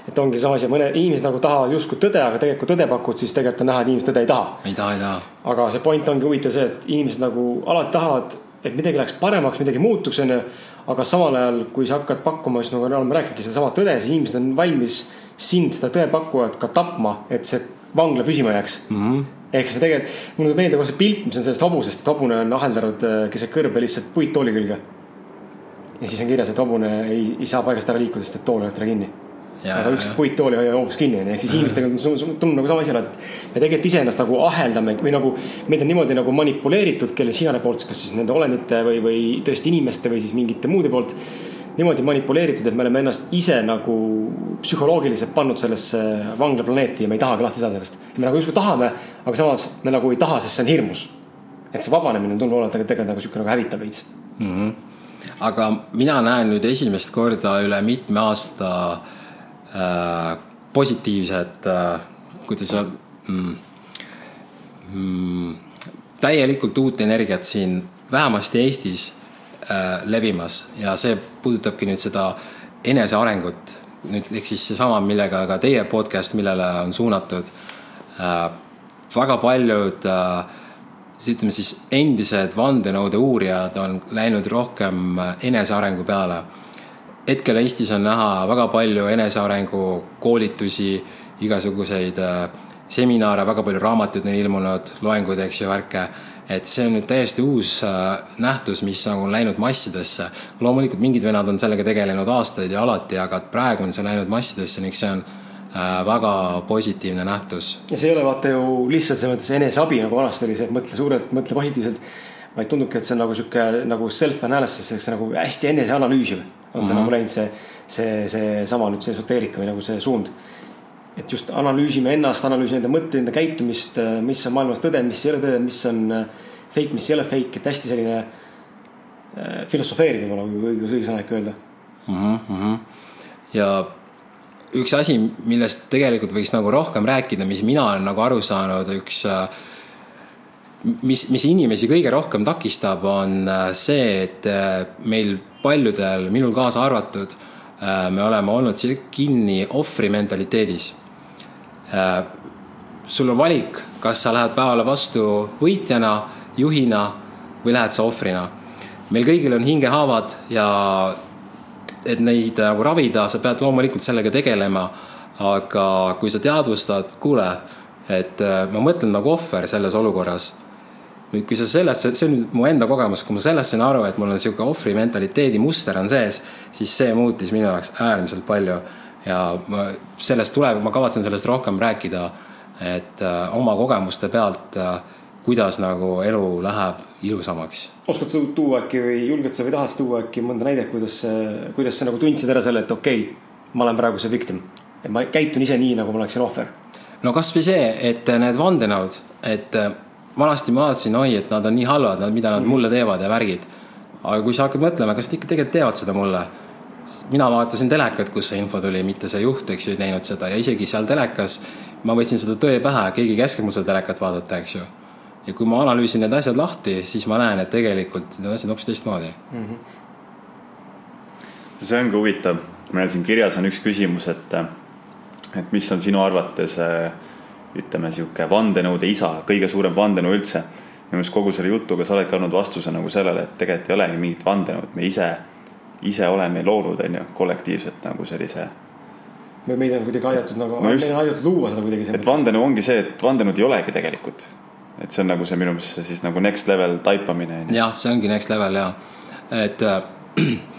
et ongi sama asi, mõned inimesed nagu tahavad justkui tõde, aga tegelikult tõde pakud, siis tegelikult on näha, et inimesed tõde ei taha. ei taha, ei taha. aga see point ongi huvitav see, et inimesed nagu alati tahavad, et midagi läheks paremaks, midagi muutuks, onju aga samal ajal, kui sa hakkad pakkuma, siis nagu oleme rääkinudki sedasama tõde, siis inimesed on valmis sind, seda tõepakkujat ka tapma, et see vangla püsima jääks mm. -hmm. ehk siis me tegelikult, mulle tuleb meelde kohe see pilt, mis on sellest hobusest, et hobune on aheldanud äh, keset kõrbe lihtsalt puittooli külge. ja siis on kirjas, et hobune ei, ei saa paigast ära liikuda, sest et tool hoiab teda kinni aga üks puittool ei hoia hoopis kinni, onju, ehk siis inimestega tundub nagu sama asi ära, et me tegelikult iseennast nagu aheldame või nagu meid on niimoodi nagu manipuleeritud, kelle sigane poolt, kas siis nende olendite või, või tõesti inimeste või siis mingite muude poolt. niimoodi manipuleeritud, et me oleme ennast ise nagu psühholoogiliselt pannud sellesse vanglaplaneeti ja me ei tahagi lahti saada sellest. me nagu justkui tahame, aga samas me nagu ei taha, sest see on hirmus. et see vabanemine tundub olevat tegelikult nagu sihuke nagu hävitav veits mm. -hmm. aga mina näen nüüd esimest korda üle mitme aasta Äh, positiivset, äh, kuidas öelda mm,, mm, täielikult uut energiat siin vähemasti Eestis äh, levimas ja see puudutabki nüüd seda enesearengut. nüüd ehk siis seesama, millega ka teie podcast, millele on suunatud äh,. väga paljud äh, ütleme siis endised vandenõude uurijad on läinud rohkem enesearengu peale hetkel Eestis on näha väga palju enesearengu koolitusi, igasuguseid äh, seminare, väga palju raamatuid on ilmunud, loenguid, eks ju, värke. et see on nüüd täiesti uus äh, nähtus, mis nagu on läinud massidesse. loomulikult mingid vennad on sellega tegelenud aastaid ja alati, aga praegu on see läinud massidesse ning see on äh, väga positiivne nähtus. ja see ei ole vaata ju lihtsalt selles mõttes eneseabi nagu vanasti oli see, et mõtle suurelt, mõtle positiivselt. vaid tundubki, et see on nagu sihuke nagu self-analysis, nagu hästi eneseanalüüsiv on see mm -hmm. nagu läinud see, see, seesama nüüd see esoteerika või nagu see suund. et just analüüsime ennast, analüüsime enda mõtteid, enda käitumist, mis on maailmas tõde, mis ei ole tõde, mis on fake, mis ei ole fake, et hästi selline filosofeeriv võib-olla, õige, õige sõna ikka öelda mm. -hmm. ja üks asi, millest tegelikult võiks nagu rohkem rääkida, mis mina olen nagu aru saanud, üks mis, mis inimesi kõige rohkem takistab, on see, et meil paljudel, minul kaasa arvatud, me oleme olnud kinni ohvri mentaliteedis. sul on valik, kas sa lähed päevale vastu võitjana, juhina või lähed sa ohvrina. meil kõigil on hingehaavad ja et neid nagu ravida, sa pead loomulikult sellega tegelema. aga kui sa teadvustad, kuule, et äh, ma mõtlen nagu ohver selles olukorras. Nüüd, kui sa sellest, see on nüüd mu enda kogemus, kui ma sellest sain aru, et mul on sihuke ohvri mentaliteedi muster on sees, siis see muutis minu jaoks äärmiselt palju. ja ma sellest tuleb, ma kavatsen sellest rohkem rääkida, et äh, oma kogemuste pealt äh, kuidas nagu elu läheb ilusamaks. oskad sa tuua äkki või julged sa või tahad sa tuua äkki mõnda näidet, kuidas, kuidas sa nagu tundsid ära selle, et okei okay,, ma olen praegu see victim. et ma käitun ise nii, nagu ma oleksin ohver. no kasvõi see, et need vandenõud, et vanasti ma vaatasin, oi, et nad on nii halvad, nad, mida nad mulle teevad ja värgid. aga kui sa hakkad mõtlema, kas nad ikka tegelikult teevad seda mulle mina vaatasin telekat, kus see info tuli, mitte see juht, eks ju, ei teinud seda ja isegi seal telekas ma võtsin seda tõe pähe, keegi ei käske mul seda telekat vaadata, eks ju ja kui ma analüüsin need asjad lahti, siis ma näen, et tegelikult need asjad hoopis teistmoodi mm. -hmm. see ongi huvitav, meil siin kirjas on üks küsimus, et, et mis on sinu arvates ütleme, sihuke vandenõude isa, kõige suurem vandenõu üldse. minu meelest kogu selle jutuga sa oledki andnud vastuse nagu sellele, et tegelikult ei olegi mingit vandenõud, me ise, ise oleme loonud, on ju, kollektiivselt nagu sellise või meid on kuidagi aidatud nagu meid on aidatud luua seda kuidagi. et vandenõu ongi see, et vandenõud ei olegi tegelikult et see on nagu see minu meelest see siis nagu next level taipamine. jah, see ongi next level ja, et äh,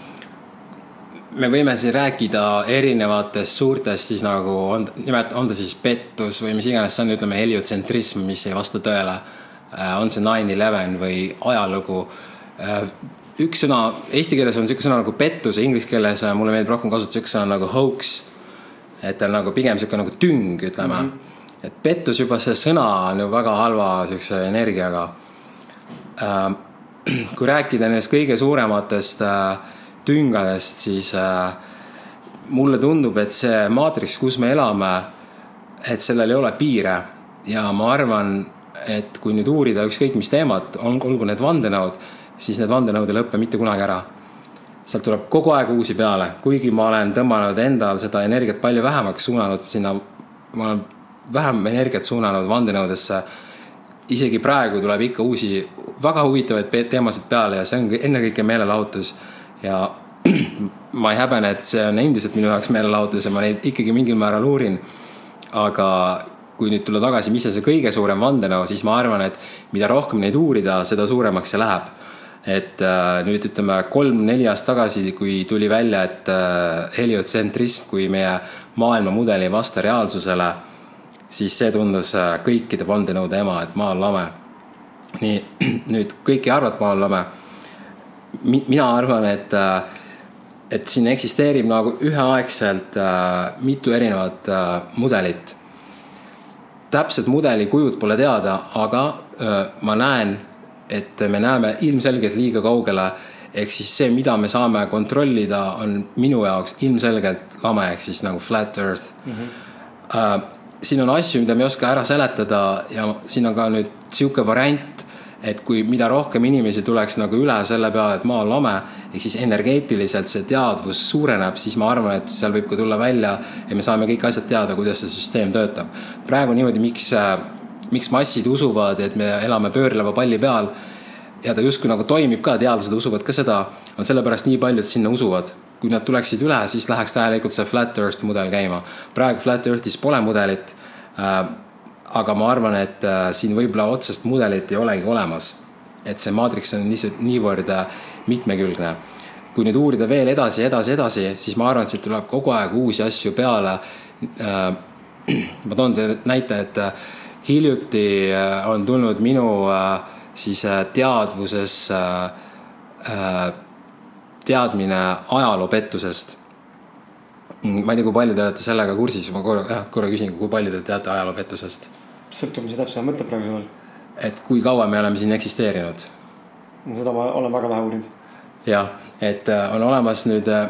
me võime siin rääkida erinevatest suurtest siis nagu on, nimelt on ta siis pettus või mis iganes see on, ütleme heliotsentrism, mis ei vasta tõele. Äh, on see nine eleven või ajalugu. Äh, üks sõna, eesti keeles on sihuke sõna nagu pettus inglise keeles mulle meeldib rohkem kasutada sihuke sõna nagu hoax. et ta on nagu pigem sihuke nagu tüng, ütleme mm. -hmm et pettus juba see sõna on ju väga halva siukse energiaga. Kui rääkida nendest kõige suurematest äh, tüngadest, siis äh, mulle tundub, et see maatriks, kus me elame, et sellel ei ole piire ja ma arvan, et kui nüüd uurida ükskõik mis teemat, olgu need vandenõud, siis need vandenõud ei lõpe mitte kunagi ära sealt tuleb kogu aeg uusi peale, kuigi ma olen tõmmanud endal seda energiat palju vähemaks, suunanud sinna, ma olen vähem energiat suunanud vandenõudesse. isegi praegu tuleb ikka uusi väga huvitavaid teemasid peale ja see ongi ennekõike meelelahutus. Ja ma ei häbene, et see on endiselt minu jaoks meelelahutus ja ma neid ikkagi mingil määral uurin. aga kui nüüd tulla tagasi, mis on see kõige suurem vandenõu, siis ma arvan, et mida rohkem neid uurida, seda suuremaks see läheb et äh, nüüd ütleme kolm-neli aastat tagasi, kui tuli välja, et äh, heliotsentrism kui meie maailmamudel ei vasta reaalsusele siis see tundus äh, kõikide vandenõude ema, et maa on lame. nii, nüüd kõik ei arva, et maa on lame. Mina arvan, et, äh, et siin eksisteerib nagu üheaegselt äh, mitu erinevat mudelit. täpsed mudeli kujud pole teada, aga ma näen, et me näeme ilmselgelt liiga kaugele ehk siis see, mida me saame kontrollida, on minu jaoks ilmselgelt lame, ehk siis nagu flat earth mm. -hmm siin on asju, mida me ei oska ära seletada ja siin on ka nüüd sihuke variant, et kui, mida rohkem inimesi tuleks nagu üle selle peale, et maa on lame, ehk siis energeetiliselt see teadvus suureneb, siis ma arvan, et seal võib ka tulla välja ja me saame kõik asjad teada, kuidas see süsteem töötab. praegu niimoodi, miks, miks massid usuvad, et me elame pöörleva palli peal ja ta justkui nagu toimib ka, teadlased usuvad ka seda, on sellepärast nii paljud sinna usuvad kui nad tuleksid üle, siis läheks täielikult see flat earth mudel käima. praegu flat earth'is pole mudelit äh,. Aga ma arvan, et äh, siin võib-olla otsest mudelit ei olegi olemas. et see maatriks on lihtsalt niivõrd äh, mitmekülgne. kui nüüd uurida veel edasi, edasi, edasi, siis ma arvan, et siit tuleb kogu aeg uusi asju peale äh,. ma toon teile näite, et hiljuti on tulnud minu siis teadvuses teadmine ajaloopettusest. Ma ei tea, kui palju te olete sellega kursis, ma korra, jah, korra küsin, kui palju te teate ajaloopettusest? Sõltub, mis sa täpselt mõtled praegu seal. et kui kaua me oleme siin eksisteerinud? seda ma olen väga vähe uurinud. jah, et äh, on olemas nüüd äh,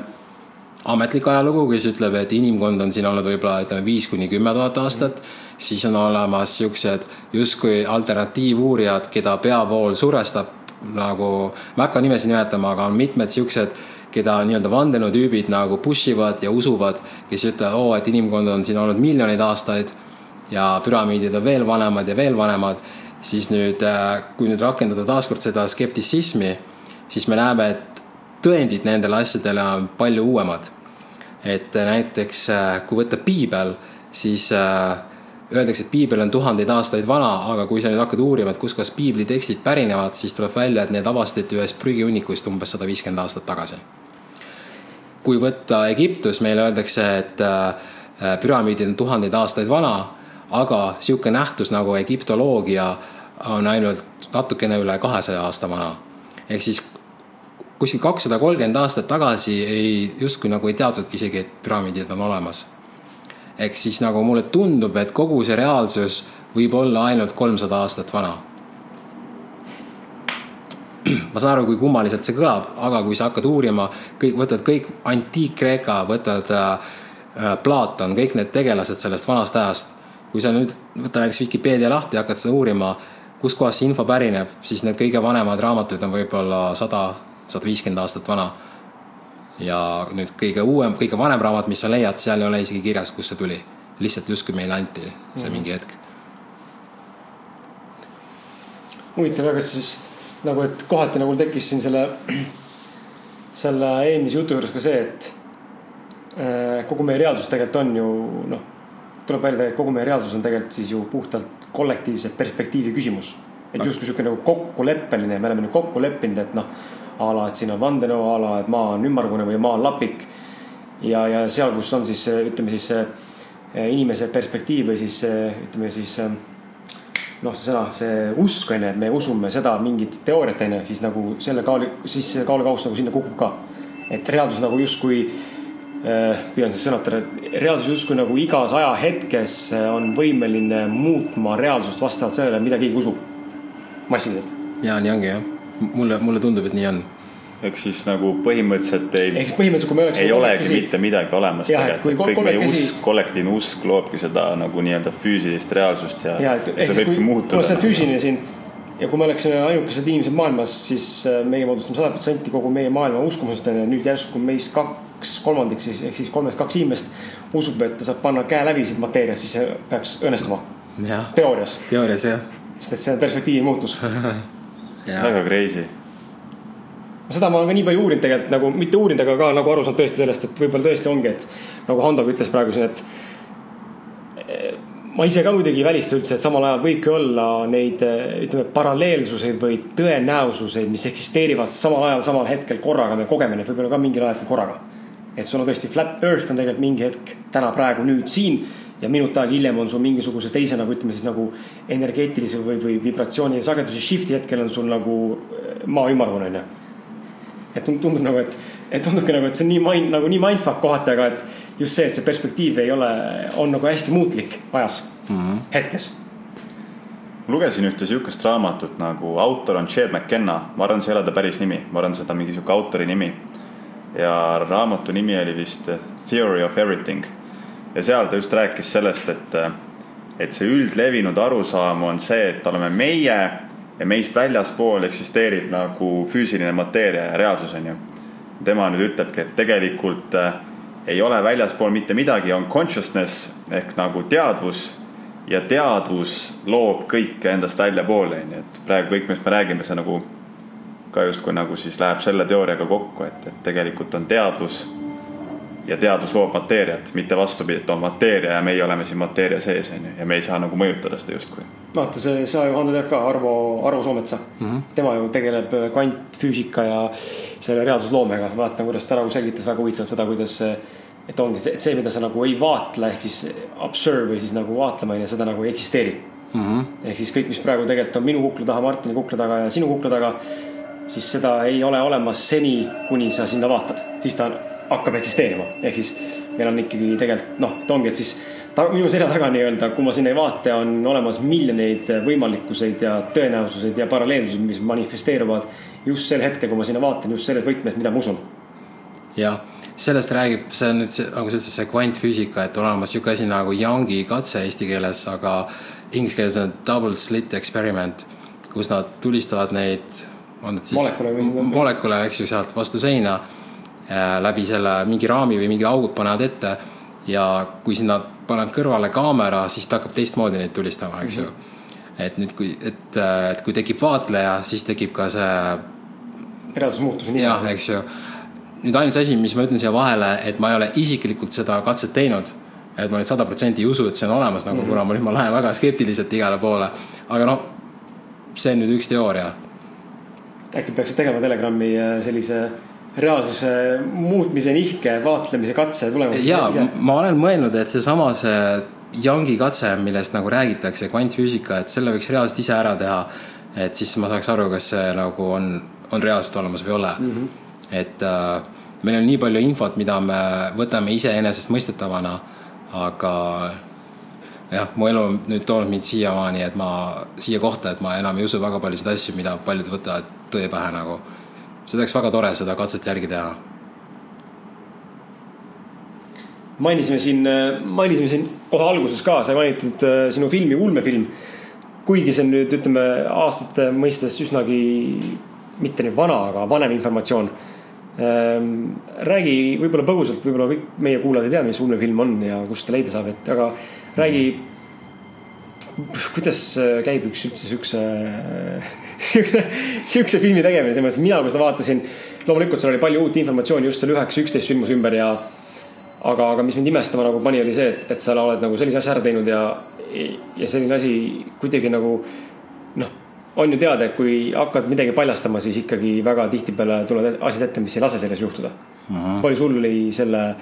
ametlik ajalugu, kes ütleb, et inimkond on siin olnud võib-olla ütleme viis kuni kümme tuhat aastat mm. siis on olemas siuksed justkui alternatiivuurijad, keda peavool surestab nagu, ma ei hakka nimesid nimetama, aga on mitmed siuksed keda nii-öelda vandenõutüübid nagu push ivad ja usuvad, kes ütlevad, oo, et inimkond on siin olnud miljoneid aastaid ja püramiidid on veel vanemad ja veel vanemad, siis nüüd, äh, kui nüüd rakendada taaskord seda skeptitsismi, siis me näeme, et tõendid nendele asjadele on palju uuemad. et näiteks, äh, kui võtta piibel, siis äh, öeldakse, et piibel on tuhandeid aastaid vana, aga kui sa nüüd hakkad uurima, et kuskohast piibli tekstid pärinevad, siis tuleb välja, et need avastati ühest prügihunnikuist umbes sada viiskümmend aastat tagasi kui võtta Egiptus, meile öeldakse, et äh, püramiidid on tuhandeid aastaid vana, aga sihuke nähtus nagu egiptoloogia on ainult natukene üle kahesaja aasta vana. ehk siis kuskil kakssada kolmkümmend aastat tagasi ei, justkui nagu ei teadnudki isegi, et püramiidid on olemas. ehk siis nagu mulle tundub, et kogu see reaalsus võib olla ainult kolmsada aastat vana ma saan aru, kui kummaliselt see kõlab, aga kui sa hakkad uurima, kõik, võtad kõik antiik-Kreeka, võtad äh, Platon, kõik need tegelased sellest vanast ajast. Kui sa nüüd võta näiteks Vikipeedia lahti ja hakkad seda uurima, kuskohast see info pärineb, siis need kõige vanemad raamatud on võib-olla sada, sada viiskümmend aastat vana. ja nüüd kõige uuem, kõige vanem raamat, mis sa leiad, seal ei ole isegi kirjas, kust see tuli. lihtsalt justkui meile anti see mm mingi hetk. huvitav, aga siis nagu, et kohati nagu tekkis siin selle, selle eelmise jutu juures ka see, et äh, kogu meie reaalsus tegelikult on ju noh, tuleb välja, et kogu meie reaalsus on tegelikult siis ju puhtalt kollektiivse perspektiivi küsimus. et justkui sihuke nagu kokkuleppeline, me oleme nüüd kokku leppinud, et noh, a la, et siin on vandenõu, a la, et maa on ümmargune või maa on lapik. ja, ja seal, kus on siis ütleme siis inimese perspektiiv või siis ütleme siis noh, see sõna, see usk on ju, et me usume seda mingit teooriat on ju, siis nagu selle kaal, siis kaalukauss nagu sinna kukub ka. et reaalsus nagu justkui püüan siis sõnatada, et reaalsus justkui nagu igas ajahetkes äh, on võimeline muutma reaalsust vastavalt sellele, mida keegi usub. massiliselt. ja nii ongi jah, mulle, mulle tundub, et nii on ehk siis nagu põhimõtteliselt ei. ehk siis põhimõtteliselt, kui me oleks. ei olegi käsi... mitte midagi olemas. kõik meie käsi... usk, kollektiivne usk loobki seda nagu nii-öelda füüsilist reaalsust ja, ja et, see võibki muutuda. see on füüsiline siin ja kui me oleksime ainukesed inimesed maailmas, siis äh, meie moodustame sada protsenti kogu meie maailma uskumusest on ju, nüüd järsku meist kaks kolmandik siis ehk siis kolmest kaks inimest usub, et ta saab panna käe läbi siit mateeriast, siis see peaks õnnestuma. teoorias. teoorias jah. sest et see on perspektiivi muutus väga crazy seda ma olen ka nii palju uurinud tegelikult nagu, mitte uurinud, aga ka nagu aru saanud tõesti sellest, et võib-olla tõesti ongi, et nagu Hando ütles praegu siin, et ma ise ka muidugi ei välista üldse, et samal ajal võibki olla neid ütleme paralleelsuseid või tõenäosuseid, mis eksisteerivad samal ajal, samal hetkel korraga, me kogeme neid võib-olla ka mingil ajal korraga. et sul on tõesti flat earth on tegelikult mingi hetk täna, praegu, nüüd siin ja minut aega hiljem on sul mingisuguse teise nagu ütleme siis nagu energeetilise või, või vibratsiooni sageduse shift'i hetkel on sul nagu eh, maa ümmargune on ju et tundub nagu, et, et tundubki nagu, et see on nii mind, nagu nii mindfuck kohati, aga et just see, et see perspektiiv ei ole, on nagu hästi muutlik ajas mm, -hmm. hetkes. lugesin ühte sihukest raamatut nagu autor on Chad McKenna, ma arvan, see ei ole ta päris nimi, ma arvan, seda mingi sihuke autori nimi. ja raamatu nimi oli vist Theory of Everything. ja seal ta just rääkis sellest, et, et see üldlevinud arusaam on see, et oleme meie ja meist väljaspool eksisteerib nagu füüsiline mateeria ja reaalsus on ju. tema nüüd ütlebki, et tegelikult äh, ei ole väljaspool mitte midagi, on consciousness ehk nagu teadvus. Ja teadvus loob kõike endast väljapoole, onju, et praegu kõik, millest me räägime, see nagu ka justkui nagu siis läheb selle teooriaga kokku, et, et tegelikult on teadvus ja teadus loob mateeriat, mitte vastupidi, et on mateeria ja meie oleme siin mateeria sees, on ju, ja me ei saa nagu mõjutada seda justkui. vaata, see, sa ju, Hando, tead ka Arvo, Arvo Soometsa mm. -hmm. tema ju tegeleb kvantfüüsika ja selle reaalsusloomega. vaatan, kuidas ta nagu selgitas väga huvitavalt seda, kuidas et ongi see, see, mida sa nagu ei vaatle, ehk siis observe või siis nagu vaatlema on ju, seda nagu ei eksisteeri mm. -hmm. ehk siis kõik, mis praegu tegelikult on minu kukla taga, Martini kukla taga ja sinu kukla taga, siis seda ei ole olemas seni, kuni sa sinna vaatad, siis ta hakkab eksisteerima, ehk siis meil on ikkagi tegelikult noh, et ongi, et siis ta, minu selja taga nii-öelda, kui ma sinna ei vaata, on olemas miljoneid võimalikkuseid ja tõenäosuseid ja paralleelsuseid, mis manifesteeruvad just sel hetkel, kui ma sinna vaatan, just selles võtmes, mida ma usun. jah, sellest räägib, see on nüüd see, nagu sa ütlesid, see kvantfüüsika, et on olemas sihuke asi nagu Youngi katse eesti keeles, aga inglise keeles on double slit experiment, kus nad tulistavad neid, on need siis molekule molekule, eks ju, sealt vastu seina läbi selle mingi raami või mingi augud panevad ette ja kui sinna paned kõrvale kaamera, siis ta hakkab teistmoodi neid tulistama, eks ju mm. -hmm. et nüüd, kui, et, et kui tekib vaatleja, siis tekib ka see. reaalsusmuutus. jah, eks ju. nüüd ainus asi, mis ma ütlen siia vahele, et ma ei ole isiklikult seda katset teinud. et ma nüüd sada protsenti ei usu, et see on olemas nagu mm, -hmm. kuna ma nüüd ma lähen väga skeptiliselt igale poole. aga noh, see on nüüd üks teooria. äkki peaksid tegema Telegrami äh, sellise reaalsuse muutmise nihke, vaatlemise katse tulemus. ja ma olen mõelnud, et seesama see Youngi katse, millest nagu räägitakse, kvantfüüsika, et selle võiks reaalselt ise ära teha. et siis ma saaks aru, kas see nagu on, on reaalselt olemas või ei ole mm. -hmm. et äh, meil on nii palju infot, mida me võtame iseenesestmõistetavana, aga jah, mu elu on nüüd toonud mind siiamaani, et ma, siia kohta, et ma enam ei usu väga paljusid asju, mida paljud võtavad tõe pähe nagu seda oleks väga tore seda katset järgi teha. mainisime siin, mainisime siin kohe alguses ka, sai mainitud äh, sinu filmi Ulmefilm. kuigi see on nüüd ütleme aastate mõistes üsnagi mitte nüüd vana, aga vanem informatsioon. Ähm, räägi võib-olla põgusalt, võib-olla kõik meie kuulajad ei tea, mis ulmefilm on ja kust ta leida saab, et aga räägi. kuidas käib üks üldse siukse siukse, siukse filmi tegemine, selles mõttes mina, kui seda vaatasin. loomulikult seal oli palju uut informatsiooni just selle üheksa, üksteist sündmuse ümber ja. aga, aga mis mind imestama nagu pani, oli see, et, et sa oled nagu sellise asja ära teinud ja, ja selline asi kuidagi nagu noh on ju teada, et kui hakkad midagi paljastama, siis ikkagi väga tihtipeale tulevad asjad ette, mis ei lase selles juhtuda uh. -huh. palju sul oli selle,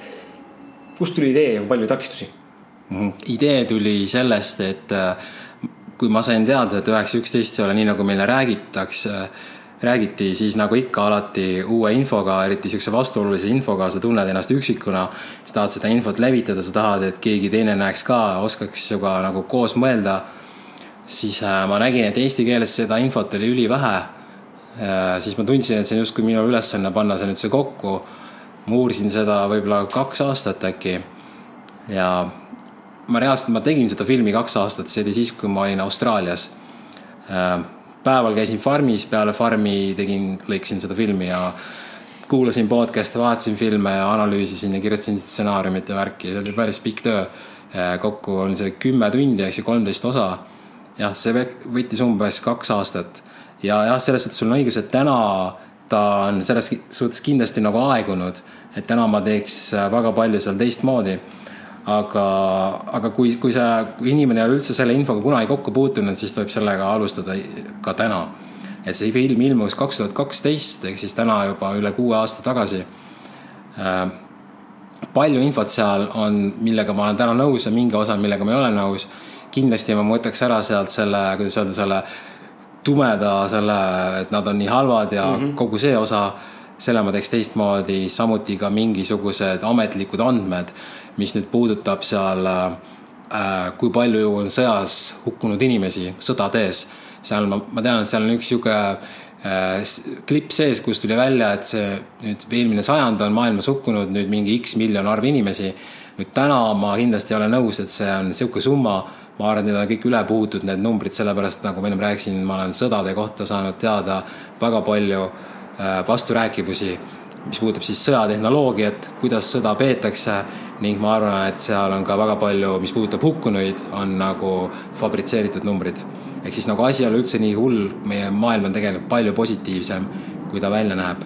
kust tuli idee ja palju takistusi uh? -huh. idee tuli sellest, et äh, kui ma sain teada, et üheksa üksteist ei ole nii, nagu meile räägitakse, räägiti, siis nagu ikka alati uue infoga, eriti siukse vastuolulise infoga, sa tunned ennast üksikuna. sa tahad seda infot levitada, sa tahad, et keegi teine näeks ka, oskaks sinuga nagu koos mõelda. siis äh, ma nägin, et eesti keeles seda infot oli ülivähe äh,. siis ma tundsin, et see on justkui minu ülesanne panna see nüüd see kokku. ma uurisin seda võib-olla kaks aastat äkki ja ma reaalselt, ma tegin seda filmi kaks aastat, see oli siis, kui ma olin Austraalias. Äh, päeval käisin farmis, peale farmi tegin, lõikasin seda filmi ja kuulasin podcast'e, vaatasin filme ja analüüsisin ja kirjutasin stsenaariumit ja värki, see oli päris pikk töö. Äh, kokku on see kümme tundi, eks ju, kolmteist osa. jah, see võttis umbes kaks aastat ja jah, selles suhtes sul on õigus, et täna ta on selles suhtes kindlasti nagu aegunud, et täna ma teeks väga palju seal teistmoodi aga, aga kui, kui sa, kui inimene ei ole üldse selle infoga kunagi kokku puutunud, siis ta võib sellega alustada ka täna. et see film ilmus kaks tuhat kaksteist ehk siis täna juba üle kuue aasta tagasi äh,. palju infot seal on, millega ma olen täna nõus ja mingi osa, millega ma ei ole nõus. kindlasti ma võtaks ära sealt selle, kuidas öelda, selle tumeda selle, et nad on nii halvad ja mm -hmm. kogu see osa selle ma teeks teistmoodi, samuti ka mingisugused ametlikud andmed mis nüüd puudutab seal äh,, kui palju on sõjas hukkunud inimesi sõdades. seal ma, ma tean, et seal on üks sihuke äh, klipp sees, kus tuli välja, et see nüüd eelmine sajand on maailmas hukkunud nüüd mingi X miljon arv inimesi. nüüd täna ma kindlasti ei ole nõus, et see on sihuke summa ma arvan, et need on kõik üle puhutud, need numbrid, sellepärast nagu ma ennem rääkisin, ma olen sõdade kohta saanud teada väga palju vasturääkivusi, mis puudutab siis sõjatehnoloogiat, kuidas sõda peetakse ning ma arvan, et seal on ka väga palju, mis puudutab hukkunuid, on nagu fabritseeritud numbrid. ehk siis nagu asi ei ole üldse nii hull, meie maailm on tegelikult palju positiivsem, kui ta välja näeb.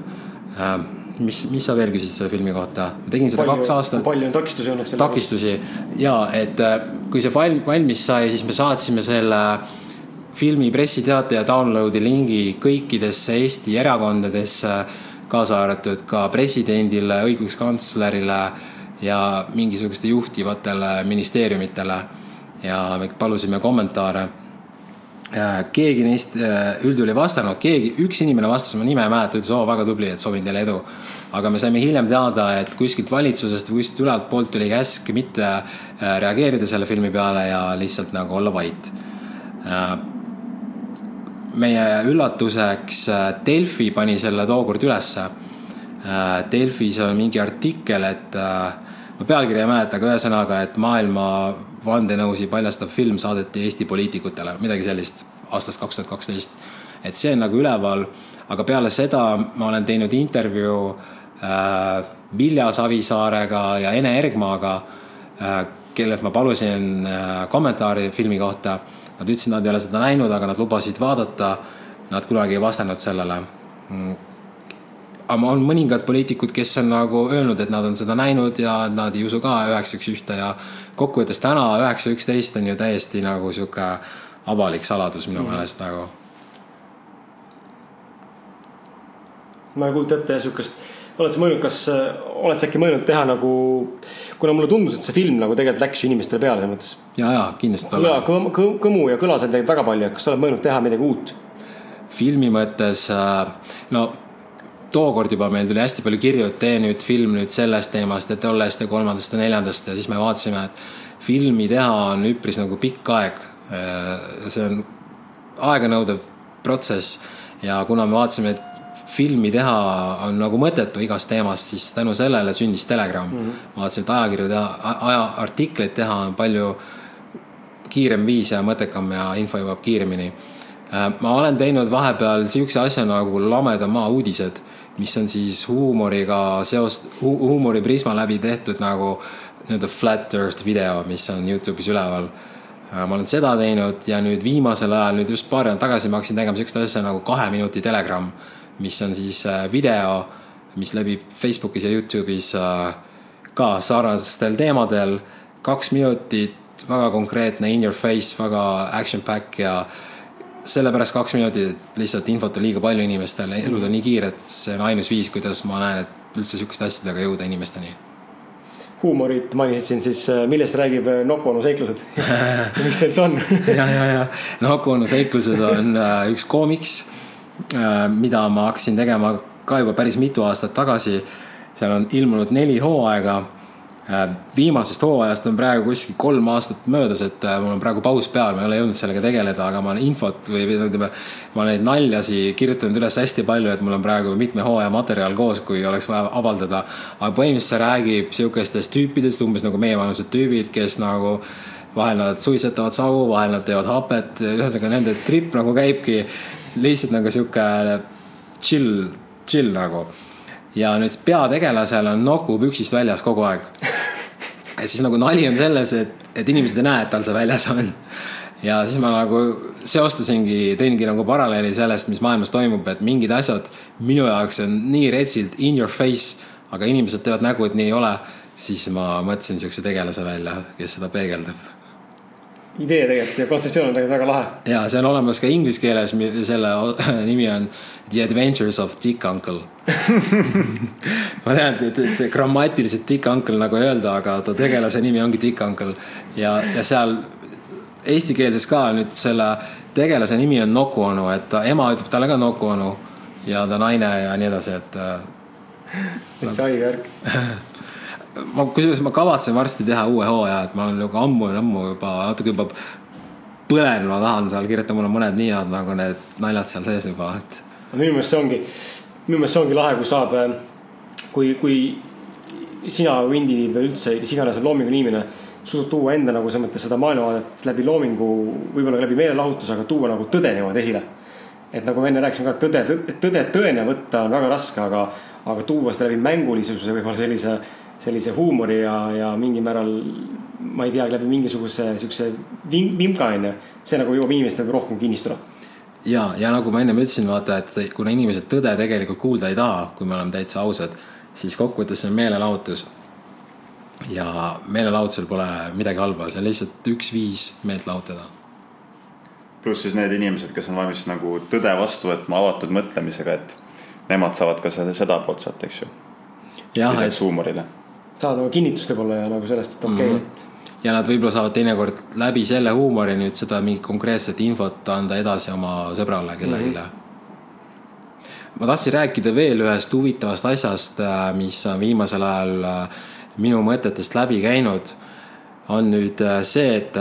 Ähm, mis, mis sa veel küsisid selle filmi kohta? ma tegin seda palju, kaks aastat. palju on takistusi olnud? takistusi ja et äh, kui see valmis sai, siis me saatsime selle filmi pressiteate ja download'i lingi kõikidesse Eesti erakondadesse, kaasa arvatud ka presidendile, õiguskantslerile ja mingisuguste juhtivatele ministeeriumitele ja me palusime kommentaare. Äh, keegi neist äh, üldjuhul ei vastanud, keegi, üks inimene vastas, ma nime ei mäleta, ütles, oo väga tubli, et soovin teile edu. aga me saime hiljem teada, et kuskilt valitsusest või kuskilt ülevalt poolt tuli käsk mitte äh, reageerida selle filmi peale ja lihtsalt nagu olla vait. Meie üllatuseks Delfi pani selle tookord ülesse. Delfis on mingi artikkel, et ma pealkirja ei mäleta, aga ühesõnaga, et maailma vandenõusi paljastav film saadeti Eesti poliitikutele, midagi sellist, aastast kaks tuhat kaksteist. et see on nagu üleval, aga peale seda ma olen teinud intervjuu äh, Vilja Savisaarega ja Ene Ergmaaga äh,, kellelt ma palusin äh, kommentaari filmi kohta. Nad ütlesid, nad ei ole seda näinud, aga nad lubasid vaadata. Nad kunagi ei vastanud sellele mm aga on mõningad poliitikud, kes on nagu öelnud, et nad on seda näinud ja nad ei usu ka üheksa üks ühte ja kokkuvõttes täna üheksa üksteist on ju täiesti nagu sihuke avalik saladus minu mm. meelest nagu. ma ei kujuta ette sihukest, oled sa mõelnud, kas, oled sa äkki mõelnud teha nagu, kuna mulle tundus, et see film nagu tegelikult läks ju inimestele peale selles mõttes. ja, ja kindlasti. ja kõm, kõm, kõmu ja kõla seal tegelikult väga palju, kas sa oled mõelnud teha midagi uut? filmi mõttes, äh, no tookord juba meil tuli hästi palju kirju, et tee nüüd film nüüd sellest teemast ja tollest ja kolmandast ja neljandast ja siis me vaatasime, et filmi teha on üpris nagu pikk aeg. see on aeganõudev protsess ja kuna me vaatasime, et filmi teha on nagu mõttetu igast teemast, siis tänu sellele sündis Telegram mm. -hmm. ma vaatasin, et ajakirju teha, aja, artikleid teha on palju kiirem viis ja mõttekam ja info jõuab kiiremini. ma olen teinud vahepeal sihukese asja nagu Lameda maa uudised mis on siis huumoriga seost hu, huumoriprisma läbi tehtud nagu nii-öelda flat earth video, mis on Youtube'is üleval. Äh, ma olen seda teinud ja nüüd viimasel ajal, nüüd just paar nädalat tagasi ma hakkasin tegema sihukest asja nagu kahe minuti telegramm, mis on siis äh, video, mis levib Facebookis ja Youtube'is äh, ka sarnastel teemadel. kaks minutit, väga konkreetne, in your face, väga action pack ja sellepärast kaks minutit, lihtsalt infot on liiga palju inimestele, elud on nii kiired, see on ainus viis, kuidas ma näen, et üldse sihukeste asjadega jõuda inimesteni. huumorit mainisid siin siis, äh, millest räägib Noko onu seiklused mis see üldse on ja, ja, ja Noko onu seiklused on üks koomiks, mida ma hakkasin tegema ka juba päris mitu aastat tagasi. seal on ilmunud neli hooaega Äh, viimasest hooajast on praegu kuskil kolm aastat möödas, et äh, mul on praegu paus peal, ma ei ole jõudnud sellega tegeleda, aga ma olen infot või ütleme, ma neid naljasi kirjutanud üles hästi palju, et mul on praegu mitme hooaja materjal koos, kui oleks vaja avaldada. aga põhimõtteliselt see räägib sihukestest tüüpidest, umbes nagu meievanused tüübid, kes nagu vahel nad suitsetavad savu, vahel nad teevad hapet, ühesõnaga nende trip nagu käibki lihtsalt nagu sihuke chill, chill nagu ja nüüd peategelasel on noku püksist väljas kogu aeg. ja siis nagu nali on selles, et, et inimesed ei näe, et tal see väljas on. ja siis ma nagu seostasingi, tõingi nagu paralleeli sellest, mis maailmas toimub, et mingid asjad minu jaoks on nii retsilt in your face, aga inimesed teevad nägu, et nii ei ole. siis ma mõtlesin siukse tegelase välja, kes seda peegeldab idee tegelikult ja kontseptsioon on tegelikult väga lahe. ja see on olemas ka inglise keeles, selle nimi on The Adventures of Dick Uncle ma tean, et, et, grammatiliselt Dick Uncle nagu ei öelda, aga ta tegelase nimi ongi Dick Uncle ja, ja seal eesti keeles ka nüüd selle tegelase nimi on Nuku onu, et ta ema ütleb talle ka Nuku onu ja ta naine ja nii edasi, et. täitsa haige värk ma, kusjuures ma kavatsen varsti teha uue hooaja, et ma olen nagu ammu-ammu juba natuke juba põlen, ma tahan seal kirjutada, mul on mõned nii head nagu need naljad seal sees juba, et. minu meelest see ongi, minu meelest see ongi lahe, kui saab, äh, kui, kui sina või indiviid või üldse kes iganes on loominguline inimene suudad tuua enda nagu selles mõttes seda maailmavaadet läbi loomingu, võib-olla läbi meelelahutuse, aga tuua nagu tõde niimoodi esile. et nagu ma enne rääkisin ka, tõde, tõde tõena võtta on väga raske, aga, aga tuua seda läbi mängulisuse, võib-olla sellise sellise huumori ja, ja mingil määral, ma ei tea, läbi mingisuguse siukse vim, vimka onju. see nagu jõuab inimestele rohkem kinnistada. ja, ja nagu ma ennem ütlesin, vaata, et kuna inimesed tõde tegelikult kuulda ei taha, kui me oleme täitsa ausad, siis kokkuvõttes see on meelelahutus. ja meelelahutusel pole midagi halba, see on lihtsalt üks viis meelt lahutada pluss siis need inimesed, kes on valmis nagu tõde vastu võtma avatud mõtlemisega, et nemad saavad ka seda, seda poolt sealt, eks ju. lisaks huumorile saada kinnitust võib-olla ja nagu sellest, et okei okay, mm, -hmm. et. ja nad võib-olla saavad teinekord läbi selle huumori nüüd seda mingit konkreetset infot anda edasi oma sõbrale kellelegi mm. -hmm ma tahtsin rääkida veel ühest huvitavast asjast, äh, mis on viimasel ajal äh, minu mõtetest läbi käinud. on nüüd see, et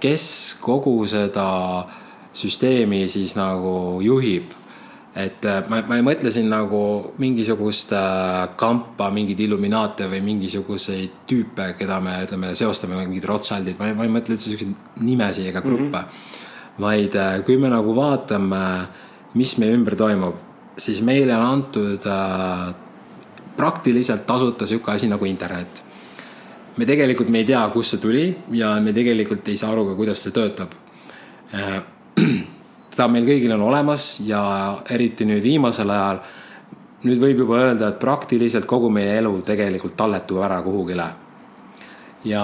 kes kogu seda süsteemi siis nagu juhib et äh, ma, ma ei mõtle siin nagu mingisugust äh, kampa, mingeid illuminaate või mingisuguseid tüüpe, keda me ütleme, seostame mingid Rothschildid, ma ei, ma ei mõtle üldse siukseid nimesid ega gruppe mm. -hmm. vaid äh, kui me nagu vaatame, mis meie ümber toimub, siis meile on antud äh, praktiliselt tasuta sihuke asi nagu internet. me tegelikult, me ei tea, kust see tuli ja me tegelikult ei saa aru ka, kuidas see töötab äh, ta meil kõigil on olemas ja eriti nüüd viimasel ajal. nüüd võib juba öelda, et praktiliselt kogu meie elu tegelikult talletub ära kuhugile. ja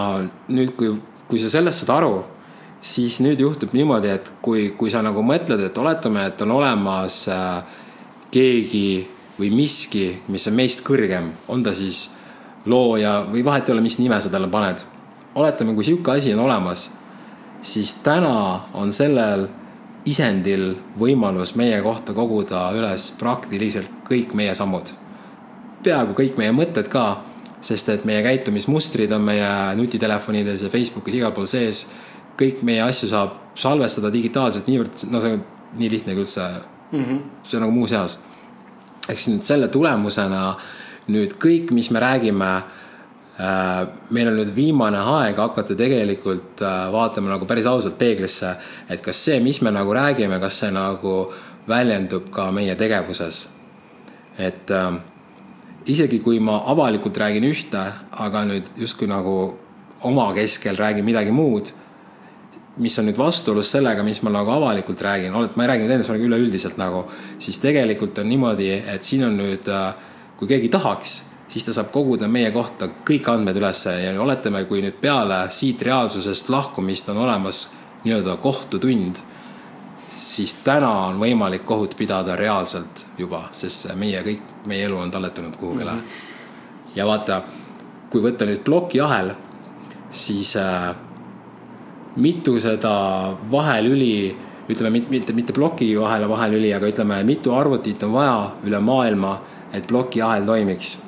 nüüd, kui, kui sa sellest saad aru, siis nüüd juhtub niimoodi, et kui, kui sa nagu mõtled, et oletame, et on olemas äh, keegi või miski, mis on meist kõrgem, on ta siis looja või vahet ei ole, mis nime sa talle paned. oletame, kui sihuke asi on olemas, siis täna on sellel isendil võimalus meie kohta koguda üles praktiliselt kõik meie sammud. peaaegu kõik meie mõtted ka, sest et meie käitumismustrid on meie nutitelefonides ja Facebookis igal pool sees. kõik meie asju saab salvestada digitaalselt niivõrd, no see on nii lihtne kui üldse mm. -hmm. see on nagu muuseas. ehk siis nüüd selle tulemusena nüüd kõik, mis me räägime meil on nüüd viimane aeg hakata tegelikult äh, vaatama nagu päris ausalt peeglisse, et kas see, mis me nagu räägime, kas see nagu väljendub ka meie tegevuses. et äh, isegi kui ma avalikult räägin ühte, aga nüüd justkui nagu oma keskel räägin midagi muud, mis on nüüd vastuolus sellega, mis ma nagu avalikult räägin, ma ei räägi nüüd endast, ma räägin üleüldiselt nagu, siis tegelikult on niimoodi, et siin on nüüd, kui keegi tahaks siis ta saab koguda meie kohta kõik andmed ülesse ja oletame, kui nüüd peale siit reaalsusest lahkumist on olemas nii-öelda kohtutund, siis täna on võimalik kohut pidada reaalselt juba, sest meie kõik, meie elu on talletunud kuhugile mm. -hmm. ja vaata, kui võtta nüüd plokiahel, siis äh, mitu seda vahelüli, ütleme mitte, mitte, mitte ploki vahele vahelüli, aga ütleme, mitu arvutit on vaja üle maailma, et plokiahel toimiks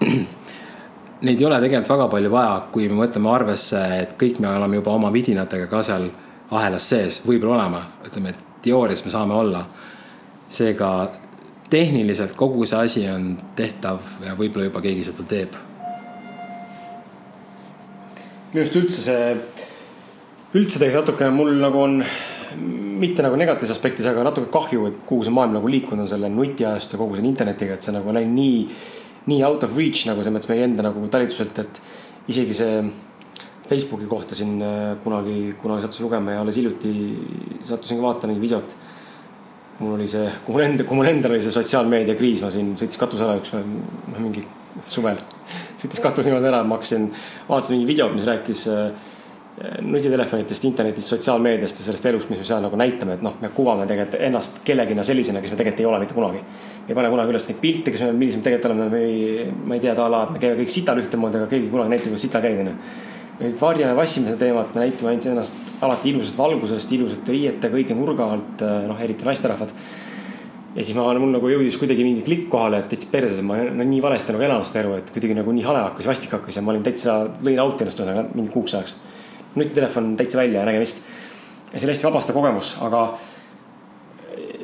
neid ei ole tegelikult väga palju vaja, kui me võtame arvesse, et kõik me oleme juba oma vidinatega ka seal ahelas sees, võib-olla oleme, ütleme, et teoorias me saame olla. seega tehniliselt kogu see asi on tehtav ja võib-olla juba keegi seda teeb. minu arust üldse see, üldse tegelikult natukene mul nagu on mitte nagu negatiivses aspektis, aga natuke kahju, et kuhu see maailm nagu liikunud on selle nutiajast ja kogu selle internetiga, et see nagu läinud nii nii out of reach nagu selles mõttes meie enda nagu talituselt, et isegi see Facebooki kohta siin äh, kunagi, kunagi sattusin lugema ja alles hiljuti sattusin ka vaatama mingit videot. mul oli see, kui mul enda, kui mul endal oli see sotsiaalmeedia kriis, ma siin sõitis katuse ära üks, mingi suvel. sõitis katus niimoodi ära, ma hakkasin, vaatasin mingi videot, mis rääkis äh, nutitelefonitest, internetist, sotsiaalmeediast ja sellest elust, mis me seal nagu näitame, et noh, me kuvame tegelikult ennast kellegina sellisena, kes me tegelikult ei ole mitte kunagi. ei pane kunagi üles neid pilte, kes me, millised me tegelikult oleme või ma ei tea, a la, me käime kõik sital ühtemoodi, aga keegi kunagi näitab, kuidas sital käid, onju. me varjame, vassime seda teemat, me näitame ainult ennast alati ilusast valgusest, ilusate riiete kõige nurga alt, noh, eriti naisterahvad ja siis ma, mul nagu jõudis kuidagi mingi klikk kohale, et täitsa perses, ma no, nii valesti nagu elanud seda elu, et kuidagi nagu nii hale hakkas, vastik hakkas ja ma olin täitsa, lõin auti ennast ühesõnaga mingi kuuks ajaks nutitelefon täitsa välja ja nägemist. ja see oli hästi vabastav kogemus, aga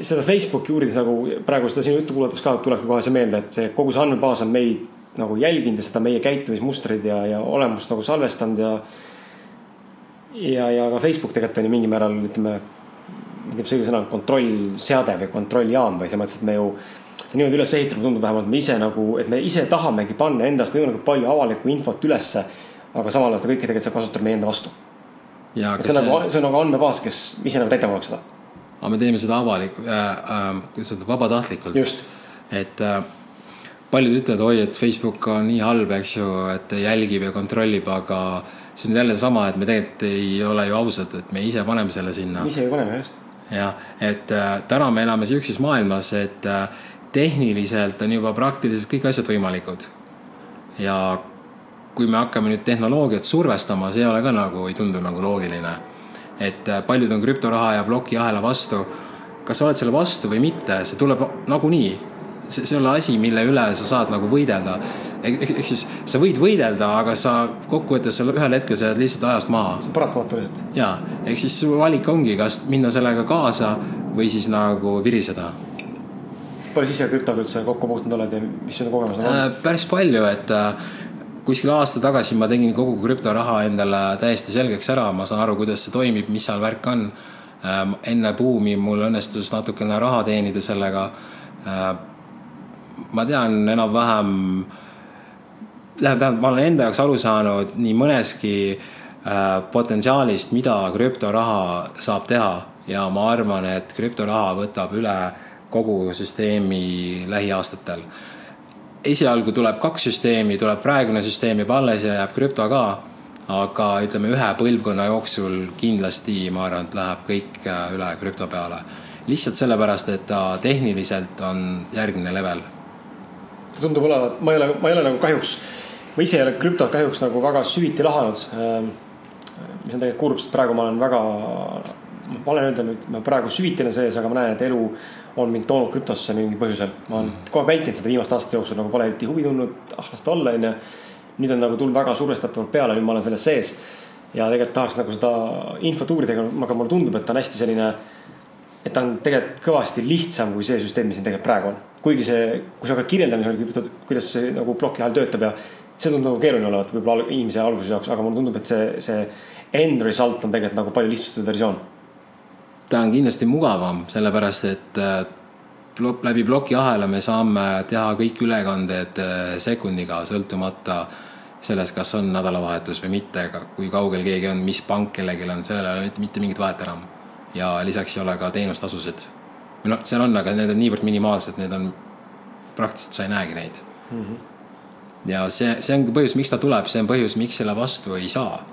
seda Facebooki uurides nagu praegu seda sinu juttu kuulates ka tulebki kohe see meelde, et see kogu see andmebaas on meid nagu jälginud ja seda meie käitumismustreid ja, ja olemust nagu salvestanud ja. ja, ja ka Facebook tegelikult on ju mingil määral, ütleme, ma ei tea, mis õige sõna on, kontrollseade või kontrolljaam või selles mõttes, et me ju. see niimoodi üles ehitatud, tundub vähemalt me ise nagu, et me ise tahamegi panna endast võimalikult palju avalikku infot ülesse aga samal ajal seda kõike tegelikult saab kasutada meie enda vastu. see on nagu, see on nagu andmebaas, kes ise nagu täidab oleks seda. aga me teeme seda avalik äh,, äh, kuidas öelda, vabatahtlikult. et äh, paljud ütlevad, oi, et Facebook on nii halb, eks ju, et jälgib ja kontrollib, aga see on jälle sama, et me tegelikult ei ole ju ausad, et me ise paneme selle sinna. ise ju paneme, just. jah, et äh, täna me elame sihukeses maailmas, et äh, tehniliselt on juba praktiliselt kõik asjad võimalikud. ja kui me hakkame nüüd tehnoloogiat survestama, see ei ole ka nagu, ei tundu nagu loogiline. et äh, paljud on krüptoraha ja plokiahela vastu. kas sa oled selle vastu või mitte, see tuleb nagunii. see, see ei ole asi, mille üle sa saad nagu võidelda. ehk siis sa võid võidelda, aga sa kokkuvõttes sa ühel hetkel sa jääd lihtsalt ajast maha. see on paratamatu lihtsalt. ja, ehk siis su valik ongi, kas minna sellega kaasa või siis nagu viriseda palju sa ise krüptoga üldse kokku puutunud oled ja mis sinu kogemused on äh,? päris palju, et äh, kuskil aasta tagasi ma tegin kogu krüptoraha endale täiesti selgeks ära, ma saan aru, kuidas see toimib, mis seal värk on äh,. enne buumi mul õnnestus natukene raha teenida sellega äh,. ma tean enam-vähem, tähendab, ma olen enda jaoks aru saanud nii mõneski äh, potentsiaalist, mida krüptoraha saab teha ja ma arvan, et krüptoraha võtab üle kogu süsteemi lähiaastatel. Esialgu tuleb kaks süsteemi, tuleb praegune süsteem jääb alles ja jääb krüpto ka. aga ütleme, ühe põlvkonna jooksul kindlasti ma arvan, et läheb kõik äh, üle krüpto peale. lihtsalt sellepärast, et ta tehniliselt on järgmine level. tundub olevat, ma ei ole, ma ei ole nagu kahjuks, ma ise ei ole krüptot kahjuks nagu väga süviti lahanud ehm, mis on tegelikult kurb, sest praegu ma olen väga, ma olen öelda nüüd, ma praegu süviti olen sees, aga ma näen, et elu on mind toonud krüptosse mingil põhjusel. ma olen mm. kogu aeg vältinud seda viimaste aastate jooksul, nagu pole eriti huvi tundnud, ah las ta olla, onju. nüüd on nagu tulnud väga survestatavalt peale, nüüd ma olen selles sees. ja tegelikult tahaks nagu seda infot uurida, aga mulle tundub, et ta on hästi selline. et ta on tegelikult kõvasti lihtsam kui see süsteem, mis meil tegelikult praegu on. kuigi see, kui sa hakkad kirjeldama, kuidas see nagu ploki ajal töötab ja see tundub nagu keeruline olevat võib-olla inimese alguse jaoks, aga mulle tundub, et see, see end result on tegelikult nagu palju lihtsustatud versioon ta on kindlasti mugavam, sellepärast et äh, läbi plokiahela me saame teha kõik ülekanded äh, sekundiga, sõltumata sellest, kas on nädalavahetus või mitte, kui kaugel keegi on, mis pank kellelgi on, sellel ei ole mitte, mitte mingit vahet enam. ja lisaks ei ole ka teenustasusid. või noh, seal on, aga need on niivõrd minimaalsed, need on, praktiliselt sa ei näegi neid mm. -hmm. ja see, see ongi põhjus, miks ta tuleb, see on põhjus, miks selle vastu ei saa.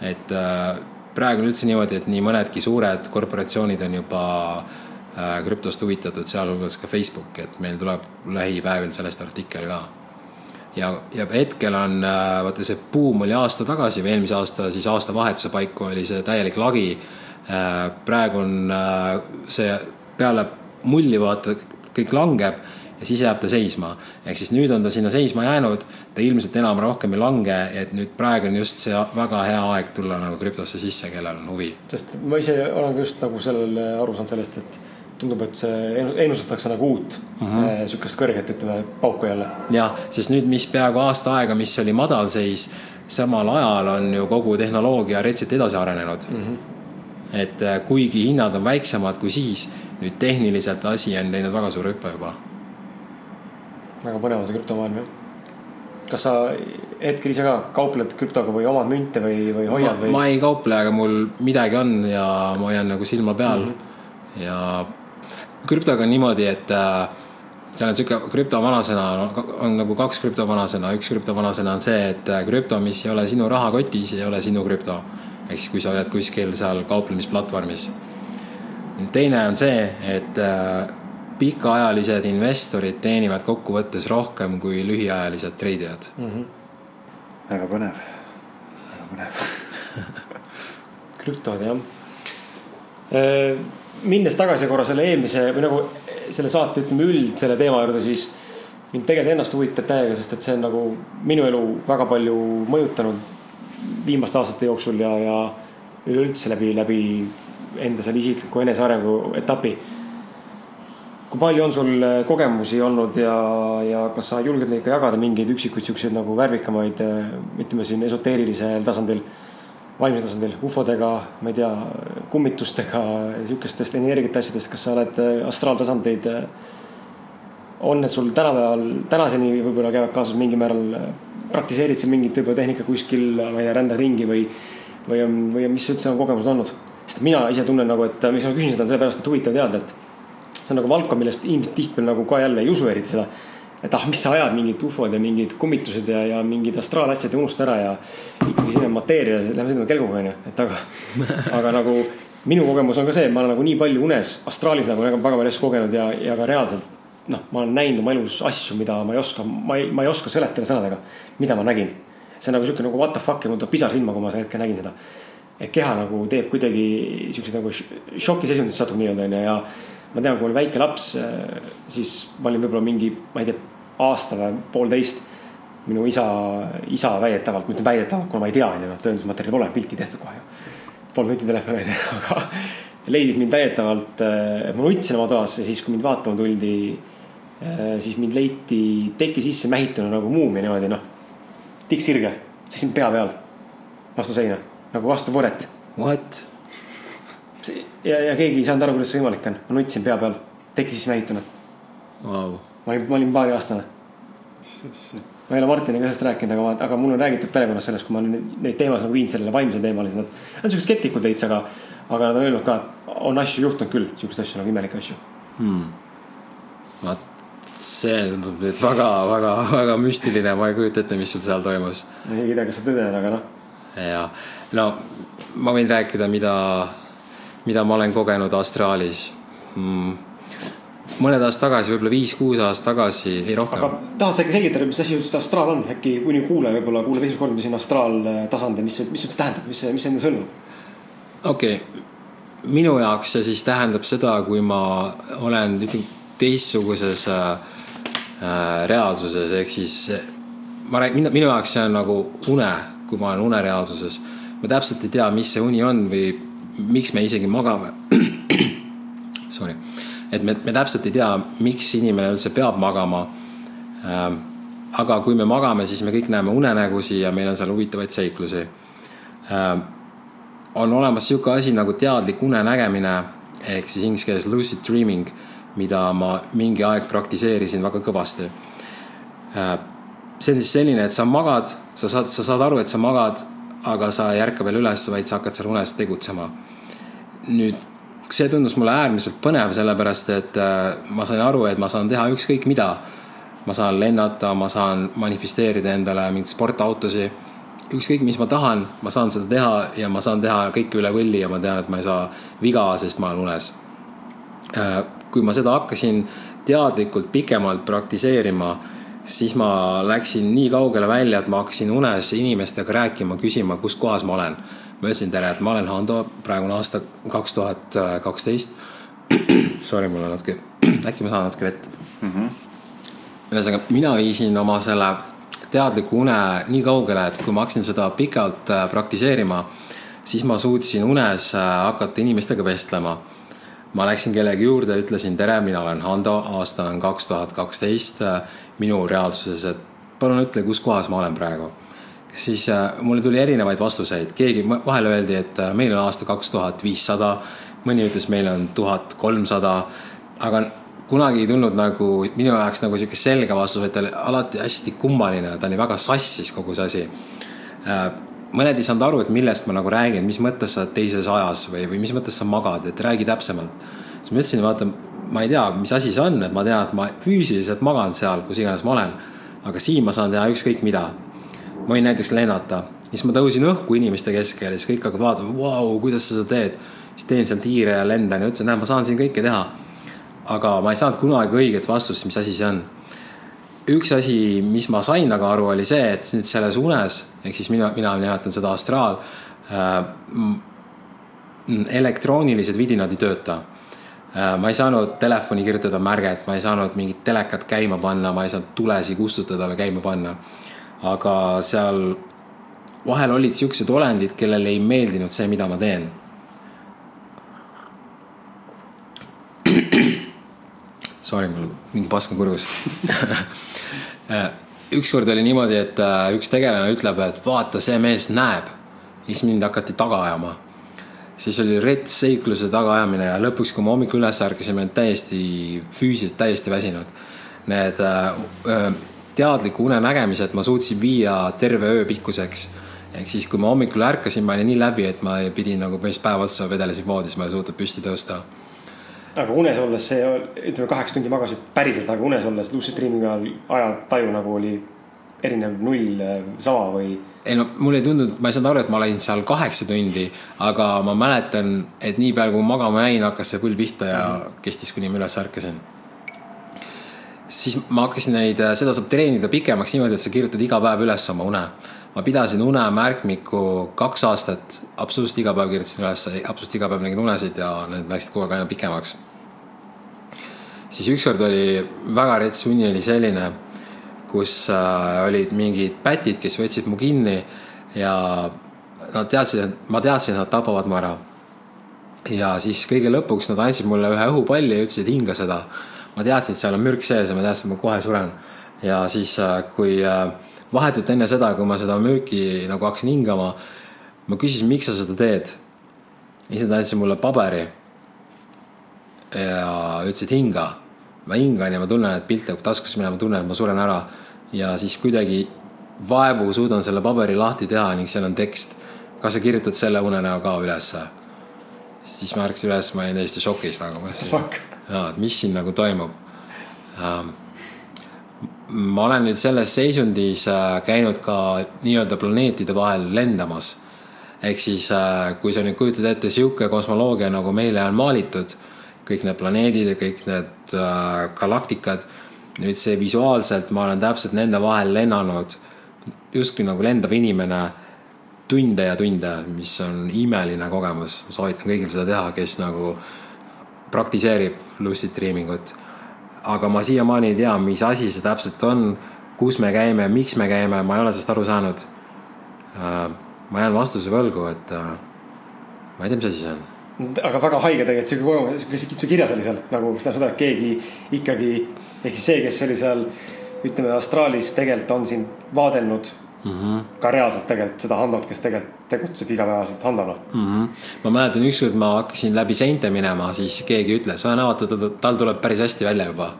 et äh, praegu on üldse niimoodi, et nii mõnedki suured korporatsioonid on juba äh, krüptost huvitatud, sealhulgas ka Facebook, et meil tuleb lähipäevil sellest artikkel ka. ja, ja hetkel on, äh, vaata see buum oli aasta tagasi või eelmise aasta siis aastavahetuse paiku oli see täielik lagi. Äh, praegu on see peale mulli vaata, kõik langeb ja siis jääb ta seisma. ehk siis nüüd on ta sinna seisma jäänud, ta ilmselt enam rohkem ei lange, et nüüd praegu on just see väga hea aeg tulla nagu krüptosse sisse, kellel on huvi. sest ma ise olen ka just nagu sellele aru saanud sellest, et tundub, et see ennustatakse nagu uut mm -hmm. sihukest kõrget, ütleme, pauku jälle. jah, sest nüüd, mis peaaegu aasta aega, mis oli madalseis, samal ajal on ju kogu tehnoloogia retselt edasi arenenud mm. -hmm. et äh, kuigi hinnad on väiksemad kui siis, nüüd tehniliselt asi on teinud väga suure hüppe juba väga põnev on see krüptomaailm jah. kas sa hetkel ise ka kaupled krüptoga või omad münte või, või hoiad või? ma ei kauple, aga mul midagi on ja ma hoian nagu silma peal mm. -hmm. ja krüptoga on niimoodi, et äh, seal on sihuke krüptovanasõna, on nagu kaks krüptovanasõna, üks krüptovanasõna on see, et äh, krüpto, mis ei ole sinu rahakotis, ei ole sinu krüpto. ehk siis, kui sa hoiad kuskil seal kauplemisplatvormis. teine on see, et äh, pikaajalised investorid teenivad kokkuvõttes rohkem kui lühiajalised treidijad mm. -hmm. väga põnev, väga põnev krüptod jah. Äh, minnes tagasi korra selle eelmise või nagu selle saate ütleme üld selle teema juurde, siis mind tegelikult ennast huvitab täiega, sest et see on nagu minu elu väga palju mõjutanud viimaste aastate jooksul ja, ja üleüldse läbi, läbi enda selle isikliku enesearengu etapi kui palju on sul äh, kogemusi olnud ja, ja kas sa julged neid ka jagada, mingeid üksikuid siukseid nagu värvikamaid, äh, ütleme siin esoteerilisel tasandil, vaimsel tasandil, ufodega, ma ei tea, kummitustega, sihukestest energiate asjadest, kas sa oled äh, astraaltasandeid? on need sul tänapäeval, tänaseni võib-olla käivad kaasas mingil määral, praktiseerid sa mingit võib-olla tehnika kuskil, ma ei tea, rändad ringi või, või on, või mis üldse on kogemused olnud? sest mina ise tunnen nagu, et miks ma küsin seda, on sellepärast, et huvitav teada, et see on nagu valdkond, millest inimesed tihtipeale nagu ka jälle ei usu eriti seda. et ah, mis sa ajad, mingid ufod ja mingid kummitused ja, ja mingid astraalasjad ja unusta ära ja ikkagi siin on mateeria, lähme sõidame kelguga onju, et aga, aga nagu minu kogemus on ka see, et ma olen nagu nii palju unes astraalis nagu väga, väga palju asju kogenud ja, ja ka reaalselt. noh, ma olen näinud oma elus asju, mida ma ei oska, ma ei, ma ei oska seletada sõnadega, mida ma nägin. see on nagu sihuke nagu what the fuck ja mul tuleb pisar silma, kui ma sel hetkel nägin seda. et keha nagu teeb kuidagi siukseid nagu šokiseisundisse satub nii-öelda onju ja ma tean, kui oli väike laps, siis ma olin võib-olla mingi, ma ei tea, aasta või poolteist minu isa, isa väidetavalt, ma ütlen väidetavalt, kuna ma ei tea, onju, noh tõendusmaterjali pole, pilti tehtud kohe. Polnud nutitelefoni aga leidis mind väidetavalt, ma nutsin oma toas ja siis, kui mind vaatama tuldi, siis mind leiti teki sisse mähituna nagu muumia niimoodi noh. tikksirge, seisin pea peal, vastu seina, nagu vastu võret. What? Ja, ja keegi ei saanud aru, kuidas see võimalik on, ma nutsin pea peal, teki sisse mähituna. Wow.. ma olin, ma olin paariaastane ma ei ole Martiniga sellest rääkinud, aga, aga mul on räägitud perekonnas sellest, kui ma neid teemasid nagu viinud sellele vaimsele teemale, siis nad, nad on siuksed skeptikud veits, aga, aga nad on öelnud ka, et on asju juhtunud küll, siukseid asju nagu imelikke asju. Hmm.. vot see tundub nüüd väga, väga, väga müstiline, ma ei kujuta ette, mis sul seal toimus. ma ei tea, kas see tõde on, aga noh. ja, no ma võin rääkida, mida, mida ma olen kogenud astraalis hmm mõned aastad tagasi, võib-olla viis-kuus aastat tagasi, ei rohkem. aga tahad sa ikka selgitada, mis asi üldse astraal on, äkki kuni kuulaja võib-olla kuuleb esimest korda, mis on astraaltasand ja mis, mis üldse tähendab, mis mis endast hõlmab? okei okay., minu jaoks see siis tähendab seda, kui ma olen ütleme teistsuguses äh, äh, reaalsuses, ehk siis ma räägin, minu jaoks see on nagu une, kui ma olen unereaalsuses. ma täpselt ei tea, mis see uni on või miks me isegi magame Sorry et me, me täpselt ei tea, miks inimene üldse peab magama. Ähm, aga kui me magame, siis me kõik näeme unenägusid ja meil on seal huvitavaid seiklusi. Ähm, on olemas sihuke asi nagu teadlik unenägemine ehk siis inglise keeles lucid dreaming, mida ma mingi aeg praktiseerisin väga kõvasti. Ähm, see on siis selline, et sa magad, sa saad, sa saad aru, et sa magad, aga sa ei ärka veel üles, vaid sa hakkad seal unes tegutsema. nüüd see tundus mulle äärmiselt põnev, sellepärast et äh, ma sain aru, et ma saan teha ükskõik mida. ma saan lennata, ma saan manifesteerida endale mingeid sportautosid. ükskõik, mis ma tahan, ma saan seda teha ja ma saan teha kõike üle võlli ja ma tean, et ma ei saa viga, sest ma olen unes. Äh, kui ma seda hakkasin teadlikult pikemalt praktiseerima, siis ma läksin nii kaugele välja, et ma hakkasin unes inimestega rääkima, küsima, kus kohas ma olen ma ütlesin tere, et ma olen Hando, praegu on aasta kaks tuhat kaksteist. Sorry, mul on natuke, äkki ma saan natuke vett mm -hmm.. ühesõnaga, mina viisin oma selle teadliku une nii kaugele, et kui ma hakkasin seda pikalt äh, praktiseerima, siis ma suutsin unes äh, hakata inimestega vestlema. ma läksin kellegi juurde, ütlesin tere, mina olen Hando, aasta on kaks tuhat kaksteist äh, minu reaalsuses, et palun ütle, kus kohas ma olen praegu siis äh, mulle tuli erinevaid vastuseid, keegi vahel öeldi, et äh, meil on aasta kaks tuhat viissada, mõni ütles, meil on tuhat kolmsada, aga kunagi ei tulnud nagu minu jaoks nagu sihuke selge vastus, vaid ta oli alati hästi kummaline, ta oli väga sassis kogu see asi. Äh, mõned ei saanud aru, et millest ma nagu räägin, mis mõttes sa oled teises ajas või, või mis mõttes sa magad, et räägi täpsemalt. siis ma ütlesin, vaata, ma ei tea, mis asi see on, et ma tean, et ma füüsiliselt magan seal, kus iganes ma olen. aga siin ma saan teha ükskõik mida ma võin näiteks lennata, siis ma tõusin õhku inimeste keskel ja siis kõik hakkavad vaatama, vau, kuidas sa seda teed. siis teen seal tiire ja lendan ja ütlesin, näe, ma saan siin kõike teha. aga ma ei saanud kunagi õiget vastust, mis asi see on. üks asi, mis ma sain aga aru, oli see, et nüüd selles unes ehk siis mina, mina nimetan seda astraal äh,. elektroonilised vidinad ei tööta ma ei saanud telefoni kirjutada märget, ma ei saanud mingit telekat käima panna, ma ei saanud tulesi kustutada või käima panna aga seal vahel olid siuksed olendid, kellele ei meeldinud see, mida ma teen. Sorry, mul mingi pask on kurgus ükskord oli niimoodi, et äh, üks tegelane ütleb, et vaata, see mees näeb. siis mind hakati taga ajama. Siis oli rets seikluse tagaajamine ja lõpuks, kui ma hommikul üles olin täiesti füüsiliselt täiesti väsinud. Need äh, äh, teadliku unenägemise, et ma suutsin viia terve öö pikkuseks. ehk siis, kui ma hommikul ärkasin, ma olin nii läbi, et ma pidin nagu põhimõtteliselt päev otsa vedelesin voodis, ma ei suutnud püsti tõusta. aga unes olles see, ütleme kaheksa tundi magasid päriselt, aga unes olles lucid dreaming ajal ajataju nagu oli erinev null sama või? Ei no mulle ei tundunud, ma ei saanud aru, et ma olin seal kaheksa tundi, aga ma mäletan, et niipea kui magama jäin, hakkas see põll pihta ja kestis, kuni ma üles ärkasin siis ma hakkasin neid, seda saab treenida pikemaks niimoodi, et sa kirjutad iga päev üles oma une. ma pidasin unemärkmikku kaks aastat, absoluutselt iga päev kirjutasin üles, absoluutselt iga päev nägin unesid ja need läksid kogu aeg aina pikemaks. siis ükskord oli väga rets uni oli selline, kus äh, olid mingid pätid, kes võtsid mu kinni ja nad teadsid, et ma teadsin, et nad tapavad mu ära. ja siis kõige lõpuks nad andsid mulle ühe õhupalli ja ütlesid, hinga seda. ma teadsin, et seal on mürk sees ja ma teadsin, et ma kohe suren. ja siis, äh, kui äh, vahetult enne seda, kui ma seda mürki nagu hakkasin hingama, ma küsisin, miks sa seda teed. ja siis nad andsid mulle paberi. ja ütlesid hinga. Ma hingan ja ma tunnen, et pilt hakkab taskusse minema, ma tunnen, et ma suren ära. ja siis kuidagi vaevu suudan selle paberi lahti teha ning seal on tekst. kas sa kirjutad selle unenäo ka ülesse? siis ma ärkasin üles, ma olin täiesti šokis nagu. jaa, et mis siin nagu toimub ähm, ma olen nüüd selles seisundis äh, käinud ka nii-öelda planeetide vahel lendamas. ehk siis, äh, kui sa nüüd kujutad ette sihuke kosmoloogia, nagu meile on maalitud, kõik need planeedid ja kõik need äh, galaktikad, nüüd see visuaalselt ma olen täpselt nende vahel lennanud justkui nagu lendav inimene tunde ja tunde, mis on imeline kogemus, soovitan kõigil seda teha, kes nagu praktiseerib lucid dreaming ut. aga ma siiamaani ei tea, mis asi see täpselt on, kus me käime, miks me käime, ma ei ole sellest aru saanud. Äh, ma jään vastuse võlgu, et äh, ma ei tea, mis asi see on aga väga haige tegelikult sihuke kogemus, sihuke, kirjas oli seal nagu, tähendab seda, et keegi ikkagi ehk siis see, kes oli seal ütleme astraalis tegelikult on sind vaadelnud mm. -hmm. ka reaalselt tegelikult seda Handot, kes tegelikult tegutseb igapäevaselt Handona mm. -hmm. ma mäletan ükskord ma hakkasin läbi seinte minema, siis keegi ütles, näod, tal tuleb päris hästi välja juba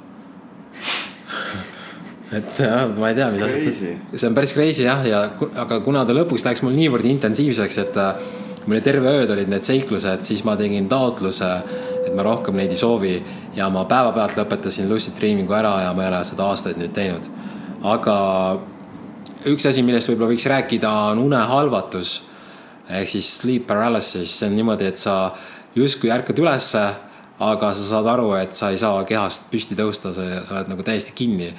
et jah, ma ei tea, mis asi, see on päris crazy jah, ja aga kuna ta lõpuks läks mul niivõrd intensiivseks, et äh, mul terve ööd olid need seiklused, siis ma tegin taotluse, et ma rohkem neid ei soovi ja ma päevapealt lõpetasin lucid dreaming'u ära ja ma ei ole seda aastaid nüüd teinud. aga üks asi, millest võib-olla võiks rääkida, on unehalvatus ehk siis sleep paralysis, see on niimoodi, et sa justkui ärkad ülesse, aga sa saad aru, et sa ei saa kehast püsti tõusta, sa oled nagu täiesti kinni.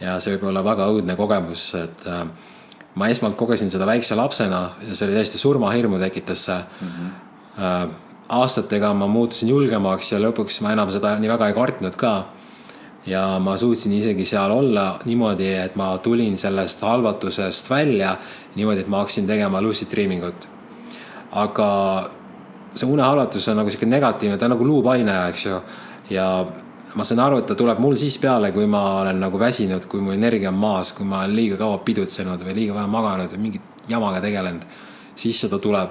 ja see võib olla väga õudne kogemus, et äh, ma esmalt kogesin seda väikse lapsena ja see oli täiesti surmahirmu tekitas see mm. -hmm. aastatega ma muutusin julgemaks ja lõpuks ma enam seda nii väga ei kartnud ka. ja ma suutsin isegi seal olla niimoodi, et ma tulin sellest halvatusest välja niimoodi, et ma hakkasin tegema lucid dreaming ut. aga see unehalvatus on nagu sihuke negatiivne, ta on nagu luupaine, eks ju. ja ma saan aru, et ta tuleb mul siis peale, kui ma olen nagu väsinud, kui mu energia on maas, kui ma olen liiga kaua pidutsenud või liiga vähe maganud või mingit jamaga tegelenud. siis seda tuleb.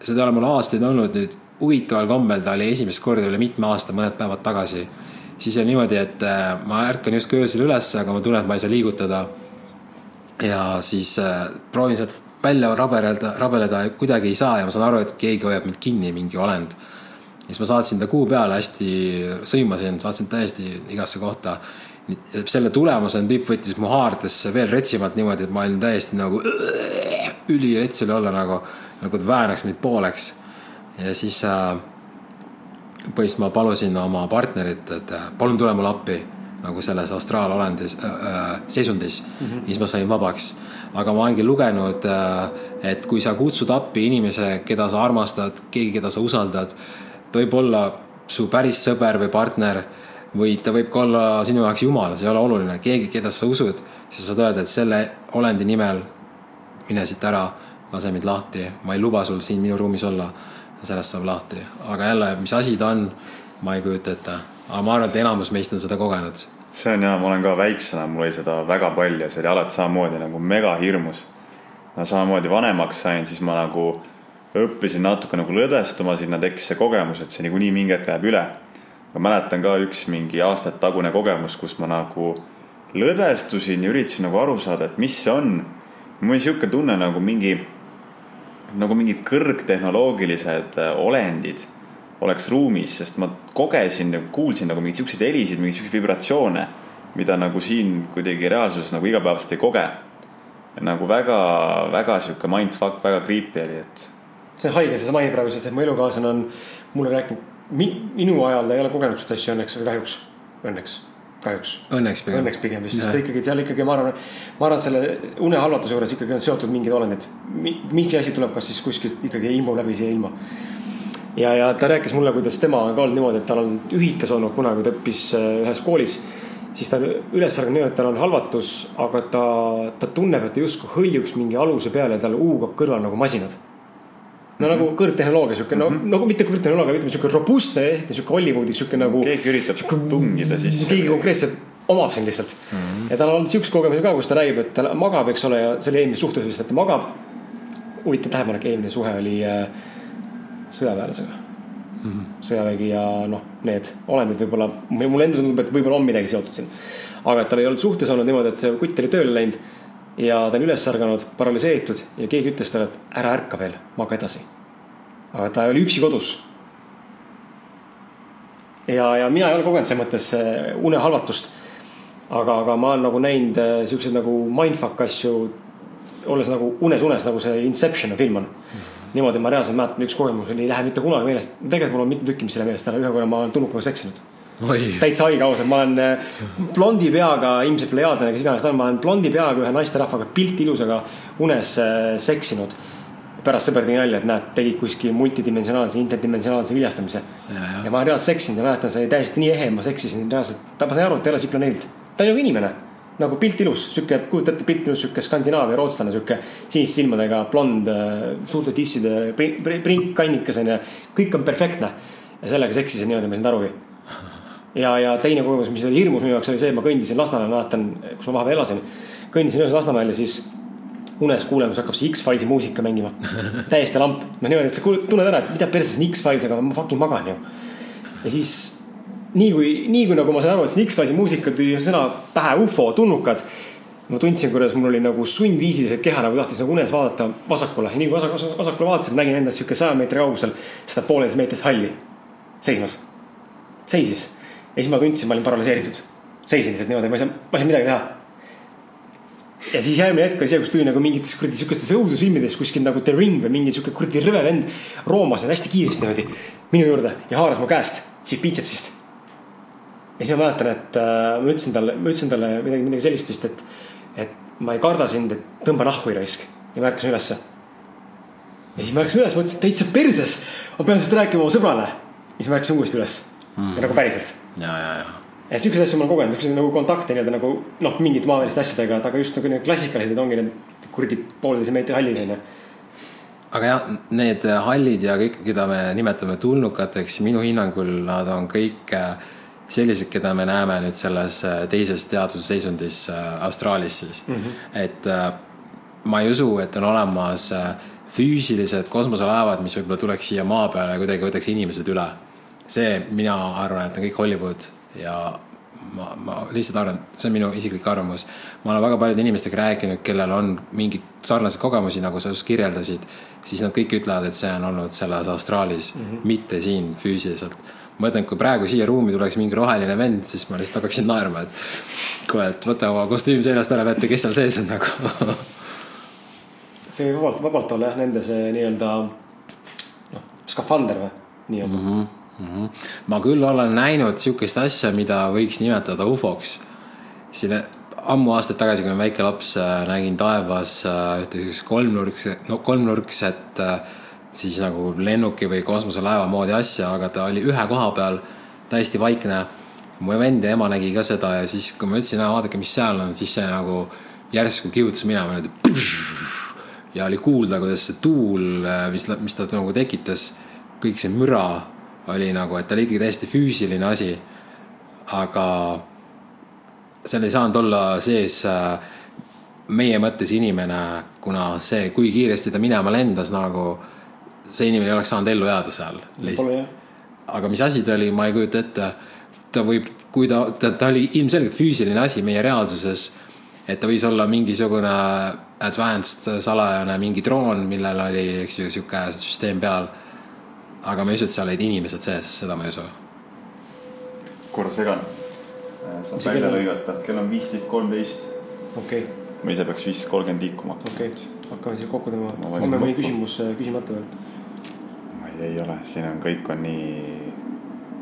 seda ei ole mul aastaid olnud nüüd huvitaval kombel, ta oli esimest korda üle mitme aasta, mõned päevad tagasi. siis on niimoodi, et äh, ma ärkan justkui öösel üles, aga ma tunnen, et ma ei saa liigutada. ja siis äh, proovin sealt välja rabeleda, rabeleda, kuidagi ei saa ja ma saan aru, et keegi hoiab mind kinni, mingi olend siis ma saatsin ta kuu peale hästi, sõimasin, saatsin täiesti igasse kohta. selle tulemusena tüüp võttis mu haardesse veel retsimalt niimoodi, et ma olin täiesti nagu ülirets oli olla nagu, nagu ta väänaks mind pooleks. ja siis äh, põhimõtteliselt ma palusin oma partnerit, et äh, palun tule mulle appi nagu selles astraalolendis äh,, äh seisundis mm. -hmm. siis ma sain vabaks. aga ma olengi lugenud äh,, et kui sa kutsud appi inimese, keda sa armastad, keegi, keda sa usaldad ta võib olla su päris sõber või partner või ta võib ka olla sinu jaoks jumal, see ei ole oluline, keegi, keda sa usud, sa saad öelda, et selle olendi nimel mine siit ära, lase mind lahti, ma ei luba sul siin minu ruumis olla. sellest saab lahti, aga jälle, mis asi ta on, ma ei kujuta ette, aga ma arvan, et enamus meist on seda kogenud. see on hea, ma olen ka väiksena, mul oli seda väga palju, see oli alati samamoodi nagu mega hirmus. no samamoodi vanemaks sain, siis ma nagu õppisin natuke nagu lõdvestuma, sinna tekkis see kogemus, et see niikuinii mingi hetk läheb üle. ma mäletan ka üks mingi aastate tagune kogemus, kus ma nagu lõdvestusin ja üritasin nagu aru saada, et mis see on. mul oli sihuke tunne nagu mingi, nagu mingid kõrgtehnoloogilised äh, olendid oleks ruumis, sest ma kogesin, kuulsin nagu mingeid siukseid helisid, mingeid siukseid vibratsioone, mida nagu siin kuidagi reaalsuses nagu igapäevaselt ei koge. nagu väga, väga sihuke mindfuck, väga creepy oli, et see on haige, seda mainib praegu, sest et mu elukaaslane on mulle rääkinud, minu ajal ta ei ole kogenud seda asja õnneks, aga kahjuks, õnneks. kahjuks. õnneks pigem. õnneks pigem vist, sest ikkagi seal ikkagi ma arvan, ma arvan, selle unehalvatuse juures ikkagi on seotud mingid olendid. mingi asi tuleb kas siis kuskilt ikkagi ilmub läbi siia ilma. ja, ja ta rääkis mulle, kuidas tema on ka olnud niimoodi, et tal on ühikas olnud kunagi, kui ta õppis äh, ühes koolis. siis ta üles ärganud niimoodi, et tal on halvatus, aga ta, ta tunneb, et ta justkui hõljuks mingi aluse peale ja tal huugab kõrval nagu masinad. No nagu kõrgtehnoloogia sihuke, no nagu mitte kõrgtehnoloogia, ütleme sihuke robustne, sihuke Hollywoodi sihuke nagu. keegi üritab tungida sisse. keegi konkreetselt omab sind lihtsalt mm. -hmm. ja tal on siukse kogemuse ka, kus ta räägib, et ta magab, eks ole, ja see oli eelmises suhtes vist, et ta magab. huvitav tähelepanek, eelmine suhe oli äh, sõjaväelasega mm. -hmm. sõjavägi ja noh, need olendid võib-olla, mulle endale tundub, et võib-olla on midagi seotud siin. aga et tal ei olnud suhtes olnud niimoodi, et see kutt oli tööle läinud ja ta on üles ärganud, paralüseeritud ja keegi ütles talle, et ära ärka veel, maga edasi. aga ta oli üksi kodus ja, ja mina ei ole kogenud selles mõttes äh, unehalvatust. aga, aga ma olen nagu näinud äh, siukseid nagu mindfuck asju. olles nagu unes unes, nagu see Inception'i film on. niimoodi ma reaalselt mäletan, üks kogemus oli, ei lähe mitte kunagi meelest, tegelikult mul on mitu tükki, mis ei lähe meelest ära, ühe korra ma olen tulnukaga seksinud. oi, täitsa haige ausalt, ma olen äh, blondi peaga, ilmselt plejaadlane, kes iganes ta on, ma olen blondi peaga ühe naisterahvaga pilt ilusaga unes äh, seksinud. pärast sõber tegi nalja, et näed, tegid kuskil multidimensionaalse, interdimensionaalse viljastamise. ja, ja ma olen reaalselt seksinud ja mäletan, see oli täiesti nii ehe, ma seksisin reaalselt, ta, ma sain aru, et ta ei ole siit planeedilt. ta on nagu inimene, nagu pilt ilus, sihuke, kujuta ette, pilt ilus, sihuke Skandinaavia rootslane, sihuke siniste silmadega, blond, suurte tisside, prinkkannikas onju. kõik on perfektne ja sellega seksisin niimoodi, ma ei saanud arugi. ja, ja teine kogemus, mis oli hirmus minu jaoks, oli see, et ma kõndisin Lasnamäel, mäletan, kus ma vahepeal elasin. kõndisin ühes Lasnamäel ja siis unes kuulen, kus hakkab see X-Filesi muusika mängima. täiesti lamp, noh niimoodi, et sa tunned ära, et mida perses on X-Files, aga ma fucking magan ju. ja siis nii kui, nii kui nagu ma sain aru, et see X-Filesi muusika tuli sõna pähe ufo, tulnukad. ma tundsin, kuidas mul oli nagu sundviisiliselt keha nagu tahtis nagu unes vaadata vasakule ja nii kui vasak, vasak, vasakule vaatasin, nägin endast sihuke saja meetri kaugusel seda pooleteist meetrit halli seismas. seisis ja siis ma tundsin, ma olin paralüseeritud. seisin lihtsalt niimoodi, ma ei saa, ma ei saa midagi teha ja siis järgmine hetk oli see, kus tuli nagu mingites kuradi sihukestes õudusilmides kuskil nagu The Ring või mingi sihuke kuradi rõve vend. roomas hästi kiiresti niimoodi minu juurde ja haaras mu käest siit piitsepsist. ja siis ma mäletan, et äh, ma ütlesin talle, ma ütlesin talle midagi, midagi sellist vist, et, et ma ei karda sind, et tõmba nahku raisk. ja ma ärkasin ülesse. ja siis ma ärkasin üles, mõtlesin, et täitsa perses. ma pean sellest rääkima oma sõbrale. ja siis ma ärkasin uuesti üles mm.. ja nagu päriselt ja, ja, ja. ja siukseid asju ma olen kogenud, siukseid nagu kontakte nii-öelda nagu noh, mingite maaväliste asjadega, aga just nagu need klassikalised ongi need kuradi pooleteise meetri hallid onju. aga jah, need hallid ja kõik, keda me nimetame tulnukateks, minu hinnangul nad on kõik äh, sellised, keda me näeme nüüd selles äh, teises teadvusseisundis äh, astraalis siis mm. -hmm. et ma ei usu, et on olemas füüsilised kosmoselaevad, mis võib-olla tuleks siia maa peale ja kuidagi võtaks inimesed üle. see, mina arvan, et on kõik Hollywood ja ma, ma lihtsalt arvan, see on minu isiklik arvamus. ma olen väga paljude inimestega rääkinud, kellel on mingeid sarnaseid kogemusi, nagu sa just kirjeldasid, siis nad kõik ütlevad, et see on olnud selles astraalis mm, -hmm. mitte siin füüsiliselt. ma mõtlen, et kui praegu siia ruumi tuleks mingi roheline vend, siis ma lihtsalt hakkaksin naerma, et kuule, et võta oma kostüüm seljast ära, näete, kes seal sees on nagu. see võib vabalt, vabalt olla jah, nende see nii-öelda noh, skafander või nii-öelda mm. -hmm. -hmm. ma küll olen näinud sihukest asja, mida võiks nimetada ufoks. siin ammu aastaid tagasi, kui ma väike laps, nägin taevas äh, ühte siukest kolmnurkset, no kolmnurkset äh, siis nagu lennuki või kosmoselaeva moodi asja, aga ta oli ühe koha peal täiesti vaikne. mu vend ja ema nägi ka seda ja siis, kui ma ütlesin, vaadake, mis seal on, siis see nagu järsku kihutas minema niimoodi. ja oli kuulda, kuidas see tuul, mis, mis ta nagu tekitas, kõik see müra oli nagu, et ta oli ikkagi täiesti füüsiline asi. aga seal ei saanud olla sees äh, meie mõttes inimene, kuna see, kui kiiresti ta minema lendas nagu, see inimene ei oleks saanud ellu jääda seal. Aga mis asi ta oli, ma ei kujuta ette. ta võib, kui ta, ta, ta oli ilmselgelt füüsiline asi meie reaalsuses. et ta võis olla mingisugune advanced salajane mingi droon, millel oli, eks ju, sihuke süsteem peal. Aga ma ei usu, et seal olid inimesed sees, seda ma ei usu. korra segan. saab Mis välja on? lõigata, kell on viisteist, kolmteist. okei okay,, ma ise peaks viis kolmkümmend liikuma okei okay., hakkame siis kokku Ma tõmbama. vaikselt homme mõni küsimus äh, küsimata veel. ma ei tea, ei ole, siin on, kõik on nii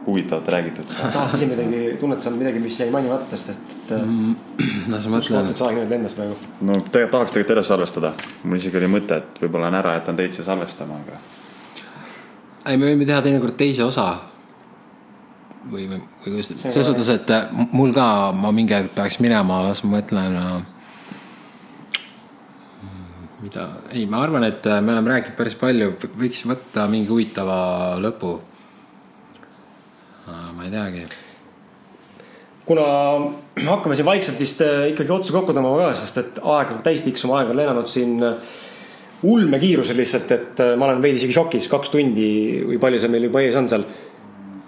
huvitavat räägitud tahad ise midagi, tunned sa midagi, mis jäi mainimata, sest et mm. las ma mõtlen see aeg nüüd lendas praegu. no tegelikult tahaks tegelikult edasi salvestada. mul isegi oli mõte, et võib-olla on ära jätan teid siia salvestama, aga ei, me võime teha teinekord teise osa. või, või, või kuidas, selles suhtes, et äh, mul ka, ma mingi hetk peaks minema, las ma mõtlen äh,. mida, ei, ma arvan, et äh, me oleme rääkinud päris palju, võiks võtta mingi huvitava lõpu. ma ei teagi. kuna hakkame siin vaikselt vist ikkagi otsa kokku tõmbama ka, sest et aeg on täis tiksuma, aeg on lennanud siin ulmekiirusel lihtsalt, et äh, ma olen veidi isegi šokis, kaks tundi või palju see meil juba ees on seal.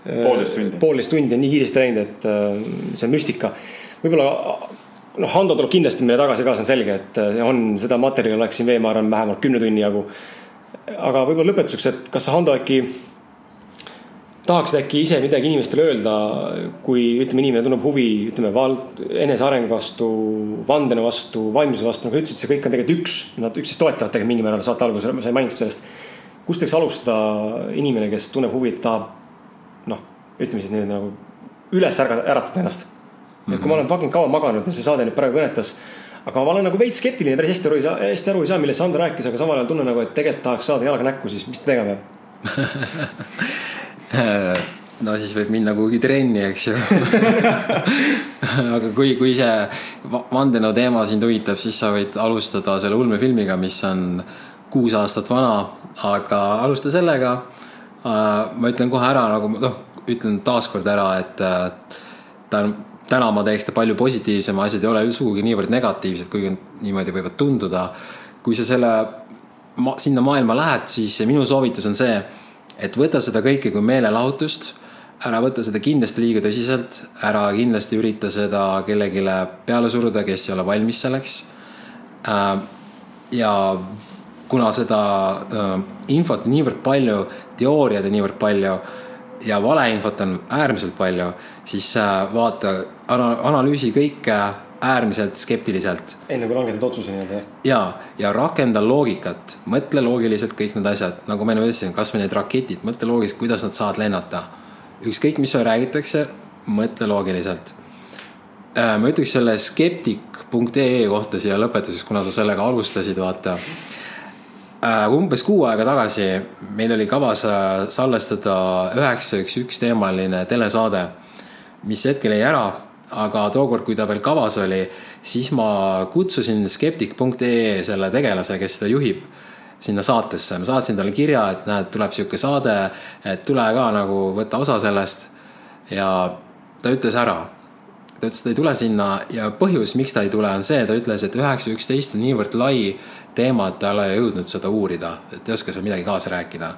Poolteist tundi. poolteist tundi on nii kiiresti läinud, et äh, see on müstika. võib-olla noh, Hando tuleb kindlasti meile tagasi ka, see on selge, et äh, on seda materjali oleks siin veel, ma arvan, vähemalt kümne tunni jagu. aga võib-olla lõpetuseks, et kas sa, Hando, äkki tahaksid äkki ise midagi inimestele öelda, kui ütleme, inimene tunneb huvi, ütleme vald, enesearengu vastu, vandenõu vastu, vaimsuse vastu, nagu sa ütlesid, see kõik on tegelikult üks, nad üksteist toetavad tegelikult mingil määral saate alguses sai mainitud sellest. kust võiks alustada inimene, kes tunneb huvi, tahab noh, ütleme siis nüüd nagu üles ärgata, äratada ennast. et kui ma olen fucking kaua maganud ja see saade nüüd praegu kõnetas, aga ma olen nagu veits skeptiline, päris hästi aru ei saa, hästi aru ei saa, millest Sander rääkis, aga samal ajal tunnen nagu, et tegelikult tahaks saada jalaga näkku, siis mis ta tegema peab? no siis võib minna kuhugi trenni, eks ju. aga kui, kui see va- vandenõu teema sind huvitab, siis sa võid alustada selle ulmefilmiga, mis on kuus aastat vana, aga alusta sellega. ma ütlen kohe ära nagu noh, ütlen taaskord ära, et äh, ta on, täna ma teeks ta palju positiivsem, asjad ei ole sugugi niivõrd negatiivsed, kuigi niimoodi võivad tunduda. kui sa selle ma, sinna maailma lähed, siis minu soovitus on see, et võta seda kõike kui meelelahutust, ära võta seda kindlasti liiga tõsiselt, ära kindlasti ürita seda kellelegi peale suruda, kes ei ole valmis selleks. ja kuna seda äh, infot niivõrd palju, teooriaid on niivõrd palju ja valeinfot on äärmiselt palju, siis äh, vaata, analüüsi kõike äärmiselt skeptiliselt enne kui langetad otsuse nii-öelda jah. ja, ja rakenda loogikat, mõtle loogiliselt kõik need asjad, nagu ma enne ütlesin, kasvõi need raketid, mõtle loogiliselt, kuidas nad saavad lennata. ükskõik, mis sulle räägitakse, mõtle loogiliselt. ma ütleks selle skeptik.ee kohta siia lõpetuseks, kuna sa sellega alustasid, vaata. umbes kuu aega tagasi meil oli kavas äh, salvestada üheksa üks üks teemaline telesaade, mis hetkel jäi ära aga tookord, kui ta veel kavas oli, siis ma kutsusin skeptik.ee selle tegelase, kes seda juhib, sinna saatesse. ma saatsin talle kirja, et näed, tuleb sihuke saade, et tule ka nagu võtta osa sellest. ja ta ütles ära. ta ütles, et ta ei tule sinna ja põhjus, miks ta ei tule, on see, ta ütles, et üheksa üksteist on niivõrd lai teema, et ta ei ole jõudnud seda uurida, et ei oska seal midagi kaasa rääkida.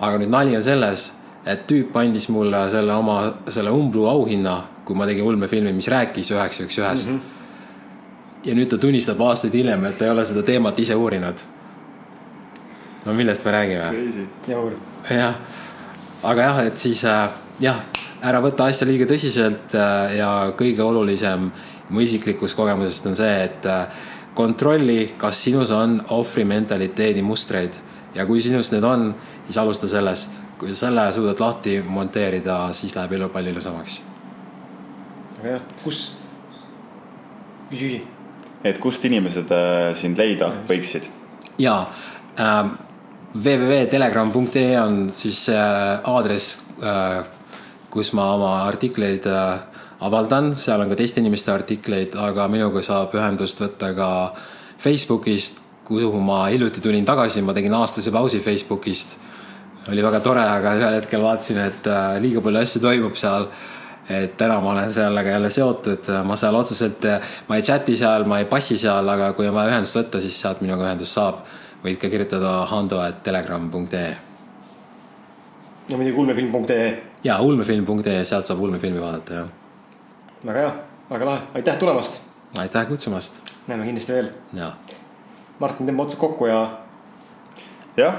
aga nüüd nali on selles, et tüüp andis mulle selle oma, selle Umblu auhinna, kui ma tegin ulmefilmi, mis rääkis üheksa üks ühest. ja nüüd ta tunnistab aastaid hiljem, et ta ei ole seda teemat ise uurinud. no millest me räägime? crazy. jaur. jah, aga jah, et siis äh, jah, ära võta asja liiga tõsiselt äh, ja kõige olulisem mu isiklikust kogemusest on see, et äh, kontrolli, kas sinus on ohvrimentaliteedi mustreid ja kui sinus need on, siis alusta sellest. kui selle suudad lahti monteerida, siis läheb elu palju ilusamaks. Aga jah, kus, küsi, küsi. et kust inimesed äh, sind leida võiksid? ja äh, www.telegram.ee on siis see aadress äh,, kus ma oma artikleid äh, avaldan, seal on ka teiste inimeste artikleid, aga minuga saab ühendust võtta ka Facebookist, kuhu ma hiljuti tulin tagasi, ma tegin aastase pausi Facebookist. oli väga tore, aga ühel hetkel vaatasin, et äh, liiga palju asju toimub seal et täna ma olen sellega jälle seotud, ma seal otseselt, ma ei chati seal, ma ei passi seal, aga kui on vaja ühendust võtta, siis sealt minuga ühendust saab. võid ka kirjutada hando.telegram.ee ja muidugi ulmefilm.ee, ja ulmefilm.ee, sealt saab ulmefilmi vaadata, jah. väga hea, väga lahe, aitäh tulemast. aitäh kutsumast näeme kindlasti veel. ja Martin, tõmba otsad kokku ja jah,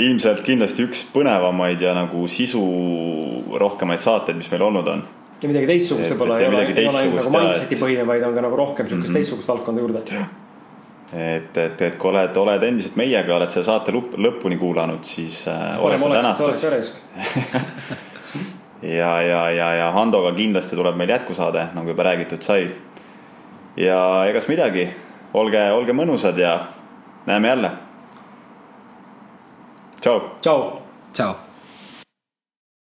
ilmselt kindlasti üks põnevamaid ja nagu sisu rohkemaid saateid, mis meil olnud on. ja midagi teistsugust võib-olla ei ole, ei ole ainult nagu mindset'i et- põhine, vaid on ka nagu rohkem sihukest Mhm. teistsugust valdkonda juurde. et, et, et kui oled, oled endiselt meiega, oled selle saate lõpp, lõpuni kuulanud, siis äh, parem oleks, et sa oleks veres. ja, ja, ja, ja Handoga kindlasti tuleb meil jätkusaade, nagu juba räägitud sai. ja egas midagi, olge, olge mõnusad ja näeme jälle. Ciao. Ciao. Ciao.